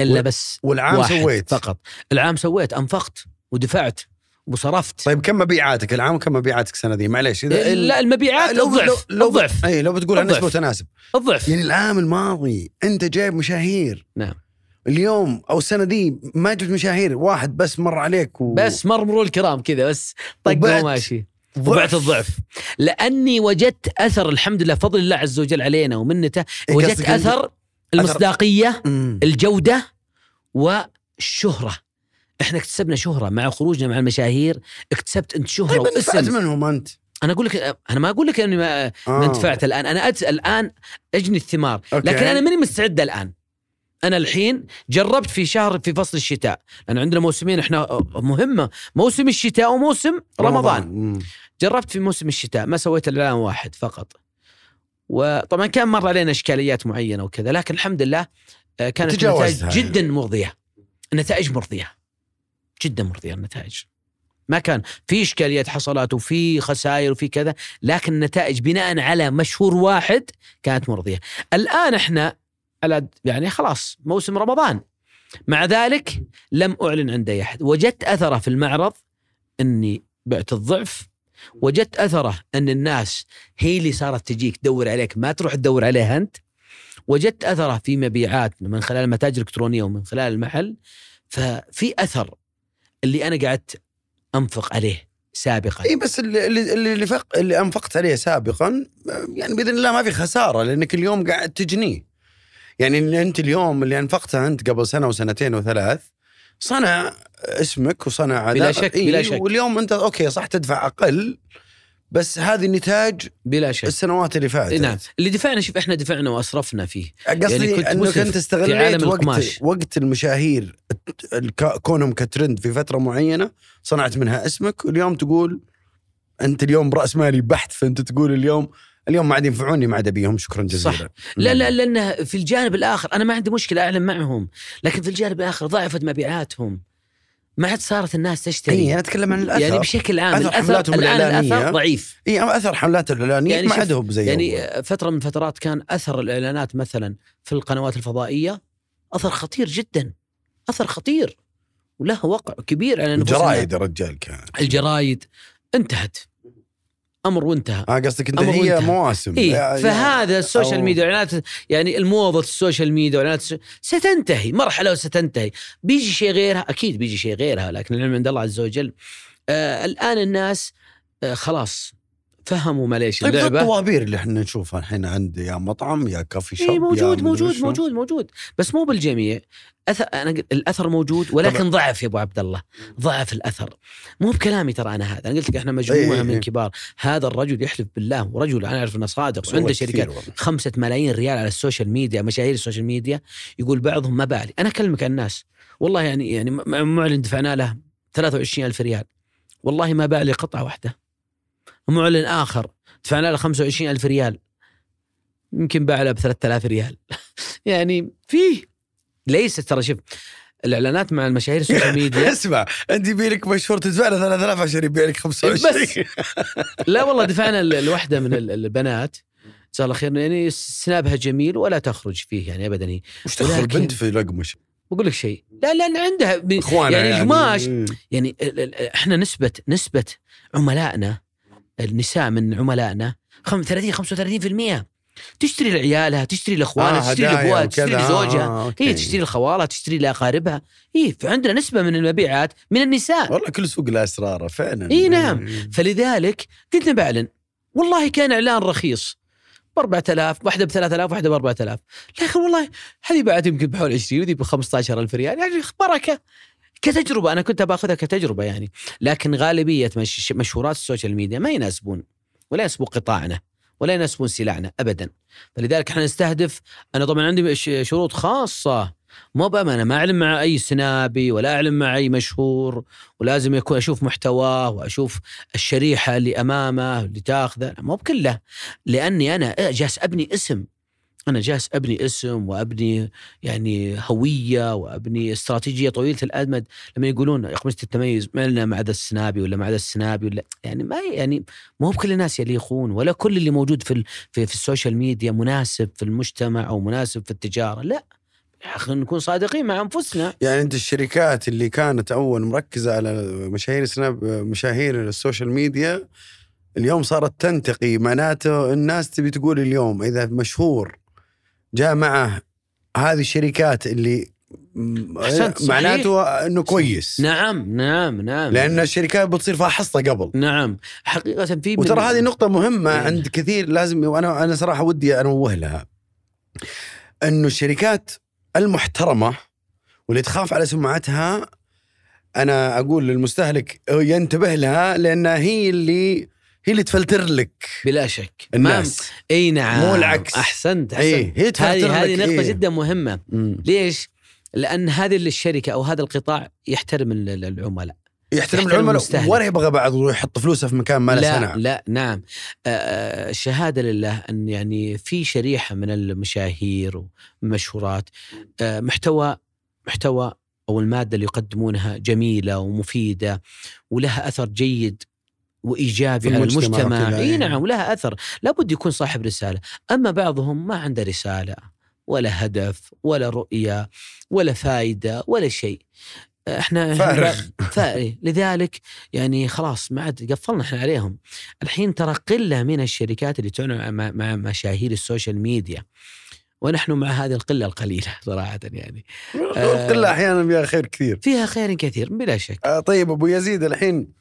إلا و- بس والعام واحد سويت. فقط. العام سويت أنفقت ودفعت وصرفت. طيب كم مبيعاتك؟ العام كم مبيعاتك السنة دي؟ معليش إذا لا المبيعات لو الضعف لو لو الضعف. اي لو بتقول الضعف. نسبه وتناسب الضعف. يعني العام الماضي أنت جايب مشاهير. نعم. اليوم أو السنة دي ما جبت مشاهير واحد بس مر عليك و... بس مر مرور الكرام كذا بس طق وماشي. وبعت الضعف لأني وجدت أثر الحمد لله فضل الله عز وجل علينا ومنته إيه وجدت أثر المصداقية مم. الجودة والشهرة إحنا اكتسبنا شهرة مع خروجنا مع المشاهير اكتسبت أنت شهرة طيب واسم منهم أنت أنا أقول لك أنا ما أقول لك إني ما آه. انتفعت الآن أنا أت... الآن أجني الثمار okay. لكن أنا ماني مستعد الآن أنا الحين جربت في شهر في فصل الشتاء لأن عندنا موسمين إحنا مهمة. موسم الشتاء وموسم رمضان. مم. جربت في موسم الشتاء ما سويت إلا واحد فقط. وطبعا كان مر علينا إشكاليات معينة وكذا لكن الحمد لله آه، كانت النتائج يعني. جدا مرضية. النتائج مرضية. جدا مرضية النتائج. ما كان في إشكاليات حصلت وفي خسائر وفي كذا لكن النتائج بناء على مشهور واحد كانت مرضية. الآن إحنا يعني خلاص موسم رمضان. مع ذلك لم أعلن عند اي أحد. وجدت أثره في المعرض إني بعت الضعف. وجدت أثره إن الناس هي اللي صارت تجيك تدور عليك ما تروح تدور عليها أنت. وجدت أثره في مبيعات من خلال المتاجر الالكترونيه ومن خلال المحل. ففي أثر اللي أنا قعدت أنفق عليه سابقا. اي بس اللي اللي, فق اللي أنفقت عليه سابقا يعني بإذن الله ما في خسارة لأنك اليوم قاعد تجنيه. يعني اللي أنت اليوم اللي انفقته أنت قبل سنة وسنتين وثلاث صنع اسمك وصنع بلا شك، بلا شك. واليوم أنت أوكي صح تدفع أقل بس هذه نتاج بلا شك. السنوات اللي فاتت. نعم. اللي دفعنا شوف إحنا دفعنا واسرفنا فيه. قصدي يعني كنت أنك أنت استغليت وقت القماش. وقت المشاهير كونهم كترند في فترة معينة صنعت منها اسمك واليوم تقول أنت اليوم برأس مالي بحت فأنت تقول اليوم اليوم ما عاد ينفعوني ما عاد أبيهم. شكرا جزيلا. صح. لا لا لأن في الجانب الآخر أنا ما عندي مشكلة اعلن معهم لكن في الجانب الآخر ضعفت مبيعاتهم. ما عاد صارت الناس تشتري. اي أنا أتكلم عن الأثر. يعني بشكل عام الأثر حملاتهم الآن الإعلانية. الاثر ضعيف. اي أثر حملات الإعلانية يعني ما عاد هو زي يعني. فترة من فترات كان أثر الإعلانات مثلا في القنوات الفضائية أثر خطير جدا. أثر خطير. وله وقع كبير على الجرايد يا رجال كان الجرايد انتهت. أمر وانتهى. آه قصدك إنت هي وانتهى. مواسم. يا- فهذا ال social أو- ميديا واعلانات يعني الموضه ال social media وإعلانات السو- ستنتهي مرحلة وستنتهي. بيجي شيء غيرها أكيد بيجي شيء غيرها لكن العلم عند الله عز وجل. آه الآن الناس آه خلاص فهموا معليش طيب اللعبة؟ الطوابير اللي إحنا نشوفها الحين عند يا مطعم يا coffee shop اي يا موجود موجود. موجود موجود. بس مو بالجميع. أثر أنا الأثر موجود ولكن ضعف يا أبو عبد الله. ضعف الأثر. مو بكلامي ترى أنا هذا. أنا قلت لك إحنا مجموعة إي من إي. كبار. هذا الرجل يحلف بالله ورجل أنا أعرف إنه صادق وعنده شركات والله. خمسة ملايين ريال على ال social media مشاهير ال social media. يقول بعضهم ما بالي. أنا أكلمك عن الناس. والله يعني يعني معلن دفعنا له 23 ألف ريال. والله ما باع لي قطعة واحدة معلن آخر. دفعنا له 25 ألف ريال. يمكن باع له ب 3000 ريال. [laughs] يعني فيه. ليس ترى شوف الإعلانات مع المشاهير ال social media. [laughs] اسمع أنت يبي لك مشهور تدفع له 3000 عشان يبيع لك 25 بس. [laughs] لا والله دفعنا ال- الواحدة من ال- البنات. جزاها الله خير. يعني سنابها جميل ولا تخرج فيه يعني ابدا. هي وش ولكن- بنت في رقمش بقول لك شيء. لا لأن عندها. إخوانها يعني القماش. يعني ال- ال- إحنا نسبه نسبة عملائنا النساء من عملائنا خم- 30 35% تشتري لعيالها تشتري لأخوانها آه، تشتري لأبوها. تشتري لزوجها. آه،. هي تشتري لخوالها تشتري لأقاربها. هي فعندنا نسبة من المبيعات من النساء. والله كل سوق له أسراره فعلا. إي نعم. إيه. فلذلك قلت بعلن والله كان إعلان رخيص. ب 4000 واحدة ب 3000 واحدة ب 4000 لكن والله هذه بعد يمكن بحول 20 وذي ب 15000 ريال. يعني بركة. كتجربة أنا كنت باخذها كتجربة يعني. لكن غالبية مش مشهورات ال social media ما يناسبون ولا يناسبوا قطاعنا ولا يناسبون سلعنا ابدا. فلذلك إحنا نستهدف أنا طبعا عندي شروط خاصة. مو بأمانة ما اعلم مع أي سنابي ولا اعلم مع أي مشهور ولازم يكون أشوف محتواه وأشوف الشريحة اللي أمامه اللي تاخذه. مو بكله. لأني أنا جالس أبني اسم أنا جالس أبني اسم وأبني يعني هوية وأبني استراتيجية طويلة الامد لما يقولون قمه التميز ما لنا مع ذا السنابي ولا مع ذا السنابي ولا يعني ما يعني مو بكل الناس يليقون ولا كل اللي موجود في في, في ال social media مناسب في المجتمع أو مناسب في التجارة. لا أخي نكون صادقين مع أنفسنا. يعني أنت الشركات اللي كانت أول مركزة على مشاهير سناب مشاهير السوشيال ميديا اليوم صارت تنتقي معناته الناس تبي تقول اليوم إذا مشهور جاء معه هذه الشركات اللي صحيح. معناته إنه كويس نعم نعم نعم لأن الشركات بتصير فيها حصة قبل نعم حقيقة في وترى هذه نقطة مهمة إيه. عند كثير لازم وأنا أنا صراحة ودي أنوه لها. إنه الشركات المحترمة واللي تخاف على سمعتها أنا أقول للمستهلك ينتبه لها لانها هي اللي هي اللي تفلتر لك بلا شك الناس ما- إي نعم مو العكس. أحسنت أحسنت اي هي تفلتر هذه لك هذه نقطة إيه. جدا مهمة مم. ليش؟ لأن هذه الشركة أو هذا القطاع يحترم ال- ال- العملاء يحترم يحترم العملاء. ولا يبغى يروح يحط فلوسه في مكان ما له لا لا نعم آه، الشهادة لله أن يعني في شريحة من المشاهير والمشهورات آه، محتوى محتوى أو المادة اللي يقدمونها جميلة ومفيدة ولها أثر جيد وإيجابي على المجتمع إي إيه. نعم ولها أثر. لابد يكون صاحب رسالة. أما بعضهم ما عنده رسالة ولا هدف ولا رؤية ولا فائده ولا شيء. إحنا فارغ. فارغ. لذلك يعني خلاص ما عاد قفلنا إحنا عليهم. الحين ترى قلة من الشركات اللي تعمل مع, مشاهير ال social media. ونحن مع هذه القلة القليلة [laughs] صراحة يعني. آه. قله أحيانا فيها خير كثير. فيها خير كثير بلا شك. آه، طيب أبو يزيد الحين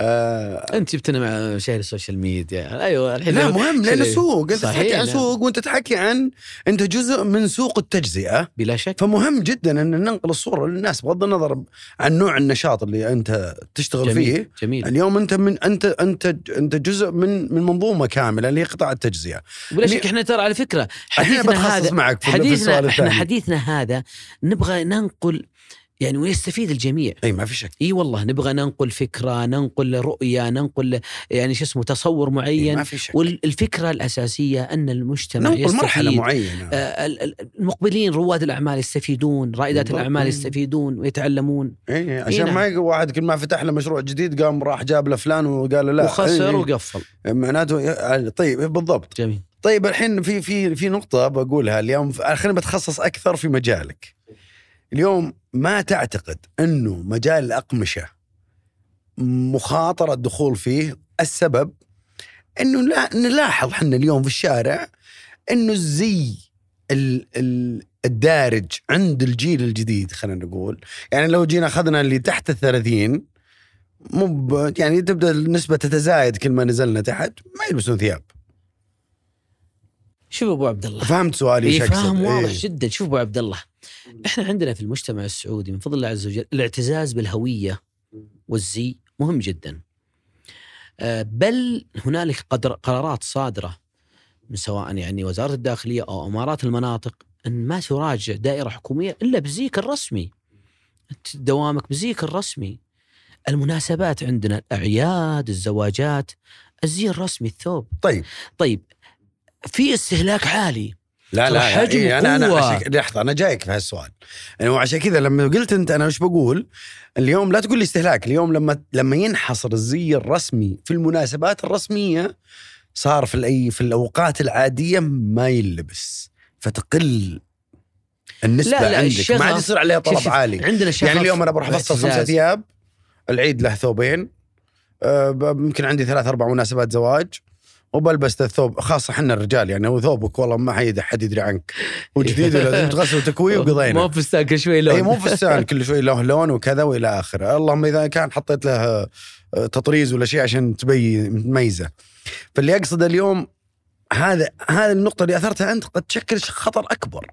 آه أنت جبتنا مع مشاهير ال social media. أيوه الحين لا مهم لأنه سوق. أنت تحكي عن. سوق وأنت تحكي عن أنت جزء من سوق التجزئة. بلا شك. فمهم جدا أن ننقل الصورة للناس بغض النظر عن نوع النشاط اللي أنت تشتغل جميل فيه. جميل. اليوم أنت من انت أنت أنت جزء من من منظومة كاملة اللي هي قطاع التجزئة. اللي- شك إحنا ترى على فكرة حديثنا هذا معك في حديثنا إحنا حديثنا هذا نبغى ننقل يعني ويستفيد الجميع. إي ما في شك. إي والله نبغى ننقل فكرة ننقل رؤية ننقل يعني شو اسمه تصور معين. ما في شك. والفكرة الأساسية أن المجتمع ننقل مرحلة يستفيد معينة. آه، ال- ال- المقبلين رواد الأعمال يستفيدون رائدات. الأعمال. يستفيدون ويتعلمون. إي عشان نعم. ما واحد كل ما فتح له مشروع جديد قام راح جاب له فلان وقال له لا وخسر إي، وقفل. معناته ي- طيب بالضبط. جميل. طيب الحين في في في نقطة بقولها اليوم خلينا بتخصص أكثر في مجالك. اليوم ما تعتقد أنه مجال الأقمشة مخاطرة الدخول فيه السبب إنه لا نلاحظ إحنا اليوم في الشارع إنه الزي ال ال الدارج عند الجيل الجديد خلينا نقول. يعني لو جينا أخذنا اللي تحت الثلاثين مو يعني تبدأ النسبة تتزايد كل ما نزلنا تحت ما يلبسون ثياب. شوف أبو عبد الله. فهمت سؤالي اي إيش؟ فاهم واضح إيه. جدا. شوف أبو عبد الله إحنا عندنا في المجتمع السعودي من فضل الله عز وجل الاعتزاز بالهوية والزي مهم جدا. آه، بل هنالك قدر قرارات صادرة من سواء يعني وزارة الداخلية أو أمارات المناطق أن ما تراجع دائرة حكومية إلا بزيك الرسمي. دوامك بزيك الرسمي. المناسبات عندنا الأعياد الزواجات الزي الرسمي الثوب. طيب. طيب في استهلاك عالي. لا لا حجم إيه أنا أنا. عشان لحظة أنا جايك في هالسؤال. يعني وعشان كذا لما قلت أنت أنا وش بقول؟ اليوم لا تقول لي استهلاك اليوم لما لما ينحصر الزي الرسمي في المناسبات الرسمية صار في الاي في الأوقات العادية ما يلبس. فتقل النسبة لا، لا، عندك. ما عاد يصير عليها طلب شوف، عالي. عندنا شغف يعني اليوم أنا بروح افصل خمسة. ثياب العيد له ثوبين ب- يمكن عندي ثلاث أربع مناسبات زواج. وبلبس الثوب خاصة إحنا الرجال يعني هو ثوبك والله ما حد حد يدري عنك. [laughs] وجديد ولازم تغسل وتكوي [laughs] وقضينا. مو فستان كل شوي لون. اي مو فستان [laughs] كل شوي له لون وكذا وإلى آخره. اللهم إذا كان حطيت له آه، تطريز ولا شيء عشان تبين متميزه فاللي اقصد اليوم هذا هذه النقطة اللي أثرتها أنت قد تشكل خطر أكبر.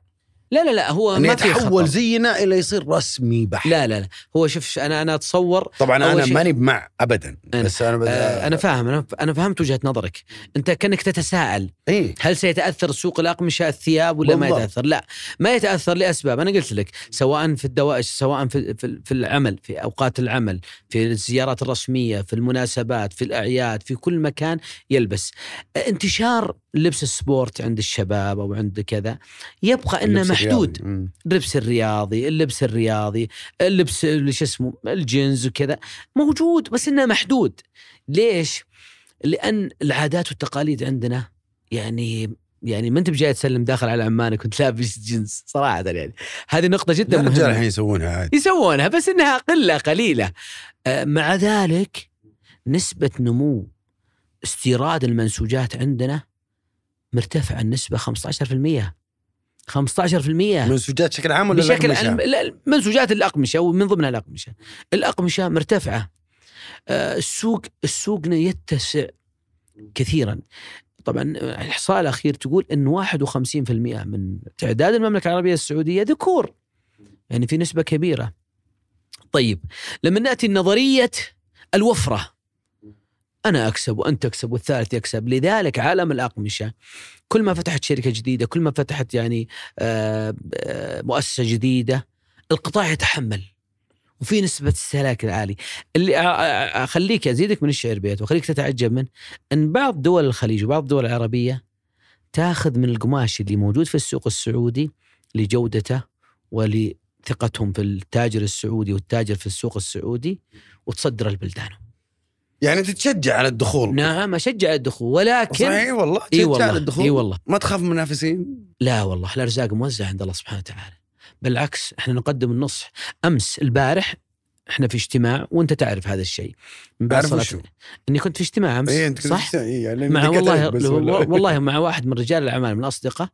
لا لا لا هو ما يتحول. زينا إلى يصير رسمي بحت لا لا لا هو شوف أنا أنا أتصور طبعا أنا ماني بمع ابدا أنا- بس أنا بد... آه أنا فاهم أنا أنا فهمت وجهة نظرك أنت كأنك تتساءل إيه هل سيتأثر سوق الأقمشة الثياب ولا ما بالضبط. يتأثر؟ لا ما يتأثر لأسباب أنا قلت لك سواء في الدواء سواء في في, في العمل في أوقات العمل في الزيارات الرسمية في المناسبات في الأعياد في كل مكان يلبس انتشار لبس ال sport عند الشباب أو عند كذا. يبقى إنه محدود. الرياضي. اللبس الرياضي اللبس الرياضي اللبس شو اسمه الجينز وكذا. موجود بس إنه محدود. ليش؟ لأن العادات والتقاليد عندنا يعني يعني ما أنت بجاي تسلم داخل على عمانك كنت لابس جينز صراحة يعني. هذه نقطة جدا الرجال الحين مهمه يسوونها عادي. يسوونها بس إنها قلة قليلة. آه، مع ذلك نسبة نمو استيراد المنسوجات عندنا مرتفعه النسبة 15% 15% منسوجات بشكل عام ولا بشكل؟ عام لا، منسوجات الأقمشة ومن ضمنها الأقمشة. الأقمشة مرتفعة. آه، السوق السوق يتسع كثيرا. طبعا الاحصاء الاخير تقول إن 51% من تعداد المملكة العربية السعودية ذكور. يعني في نسبة كبيرة. طيب لما نأتي لنظريه الوفرة أنا أكسب وأنت تكسب والثالث يكسب، لذلك عالم الأقمشة كل ما فتحت شركة جديدة، كل ما فتحت يعني آه، آه، مؤسسة جديدة القطاع يتحمل. وفي نسبة استهلاك عالي اللي أ- أ- أخليك أزيدك من الشعر بيت وأخليك تتعجب منه إن بعض دول الخليج وبعض الدول العربية تاخذ من القماش اللي موجود في السوق السعودي لجودته ولثقتهم في التاجر السعودي والتاجر في السوق السعودي وتصدر لبلدانهم. يعني تتشجع على الدخول. نعم أشجع الدخول. ولكن صحيح والله. إي تشجع والله على الدخول؟ اي والله. ما تخاف من المنافسين؟ لا والله الأرزاق موزعة عند الله سبحانه وتعالى. بالعكس إحنا نقدم النصح. أمس البارح إحنا في اجتماع وأنت تعرف هذا الشيء. من بعد صلاة. إني كنت في اجتماع أمس اي أنت كنت صح؟ إيه يعني مع والله والله [laughs] مع واحد من رجال الأعمال من الاصدقاء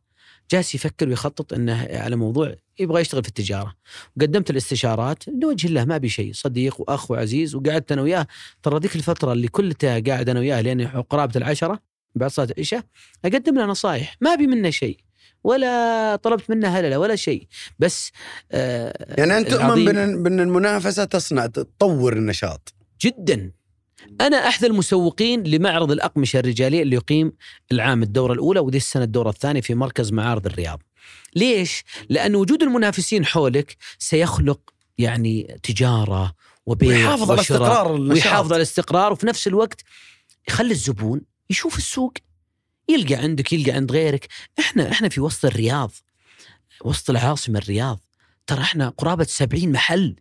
جالس يفكر ويخطط إنه على موضوع يبغى يشتغل في التجارة. وقدمت الاستشارات لوجه الله ما بشيء صديق وأخ وعزيز وقعدت أنا وياه. ترى ذيك الفترة اللي كلها قاعد أنا وياه لين قرابه العشرة بعد صلاة العشاء أقدم له نصائح ما بي منه شيء ولا طلبت منه هللة ولا شيء. بس آه يعني أنت تؤمن بأن المنافسة تصنع تطور النشاط. جدا. أنا احد المسوقين لمعرض الأقمشة الرجالية اللي يقيم العام الدورة الأولى ودي السنة الدورة الثانية في مركز معارض الرياض. ليش؟ لأن وجود المنافسين حولك سيخلق يعني تجارة وبيع ويحافظ على استقرار ويحافظ على الاستقرار وفي نفس الوقت يخلي الزبون يشوف السوق. يلقى عندك يلقى عند غيرك. إحنا إحنا في وسط الرياض وسط العاصمة الرياض. ترى إحنا قرابة 70 محل.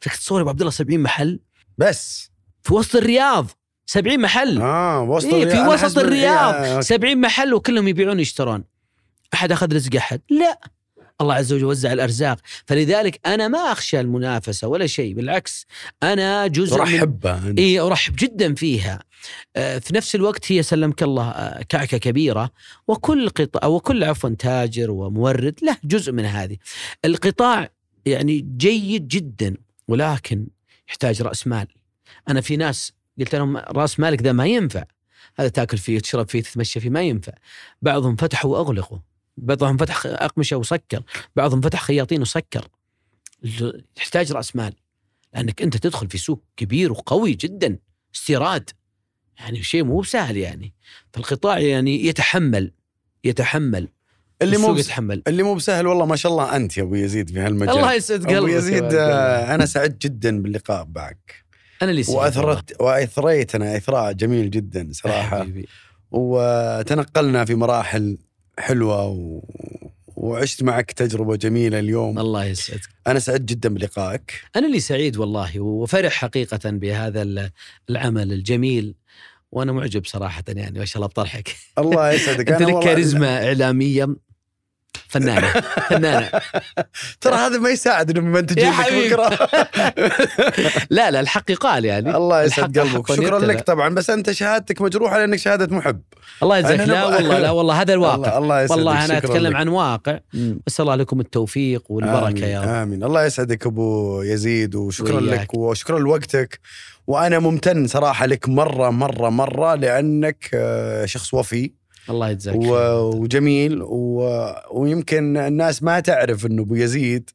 فيك تصور يا أبو عبد الله 70 محل؟ بس. في وسط الرياض. 70 محل. آه وسط إيه في وسط الرياض. إيه، آه، 70 محل وكلهم يبيعون ويشترون أحد أخذ رزق أحد؟ لا. الله عز وجل وزع الأرزاق. فلذلك أنا ما أخشى المنافسة ولا شيء. بالعكس أنا جزء من أنت. اي أرحب جدا فيها. آه، في نفس الوقت هي سلمك الله آه، كعكة كبيرة. وكل قطاع وكل عفوا تاجر ومورد له جزء من هذه. القطاع يعني جيد جدا ولكن يحتاج رأس مال. أنا في ناس قلت لهم رأس مالك ذا ما ينفع. هذا تأكل فيه تشرب فيه تتمشى فيه ما ينفع. بعضهم فتحوا وأغلقوا. بعضهم فتح أقمشة وسكر. بعضهم فتح خياطين وسكر. يحتاج رأس مال. لأنك أنت تدخل في سوق كبير وقوي جدا. استيراد. يعني شيء مو سهل يعني. فالقطاع يعني يتحمل. يتحمل. اللي مو. يتحمل. اللي مو بسهل والله ما شاء الله أنت يا أبو يزيد في هالمجال. الله يسعد قلبك. ابو يزيد. آه، أنا سعدت جدا باللقاء معك. أنا اللي سعيد. واثرت وأثريتنا إثراء جميل جدا صراحة. حبيبي. وتنقلنا في مراحل حلوة و... وعشت معك تجربة جميلة اليوم. الله يسعدك. أنا سعدت جدا بلقائك. أنا اللي سعيد والله وفرح حقيقة بهذا ال- العمل الجميل. وأنا معجب صراحة يعني ما شاء الله بطرحك. الله يسعدك. [laughs] أنت لك كاريزما إعلامية. فنانة فنانة. [laughs] ترى هذا ما يساعد إنه ما تجيب يا لك [laughs] لا لا الحق يقال يعني. الله يسعد قلبك. شكرا. لك طبعا. بس أنت شهادتك مجروحة لأنك شهادة محب. الله يجزاك. أنا لا والله لا والله. هذا [laughs] الواقع. الله, الله يسعدك. والله أنا أتكلم لك. عن واقع. أسأل الله لكم التوفيق والبركة يا رب. آمين. الله يسعدك أبو يزيد وشكرا. لك وشكرا لوقتك. وأنا ممتن صراحة لك مرة مرة مرة لأنك آه، شخص وفي. الله يجزاك و-. وجميل. و... ويمكن الناس ما تعرف إنه أبو يزيد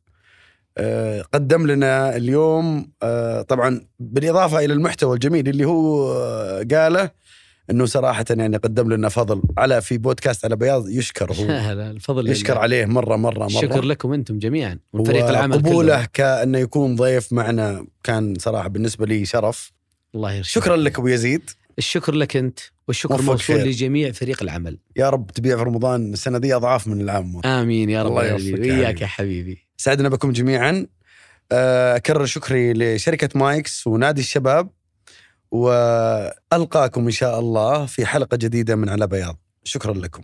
آه، قدم لنا اليوم آه، طبعا بالإضافة إلى المحتوى الجميل اللي هو آه، قاله إنه صراحة يعني قدم لنا فضل على في بودكاست على بياض يشكر هو. [laughs] الفضل يشكر لله. عليه مرة مرة مرة. الشكر لكم أنتم جميعا وفريق العمل قبوله كانه يكون ضيف معنا كان صراحة بالنسبة لي شرف. الله يرشد شكرا لك أبو يزيد. الشكر لك أنت. والشكر موصول. لجميع فريق العمل. يا رب تبيع في رمضان السنة دي أضعاف من العام. آمين يا رب الله يوفقك يا وياك حبيبي. يا حبيبي. سعدنا بكم جميعا. آه، أكرر شكري لشركة مايكس ونادي الشباب وألقاكم إن شاء الله في حلقة جديدة من على بياض. شكرا لكم.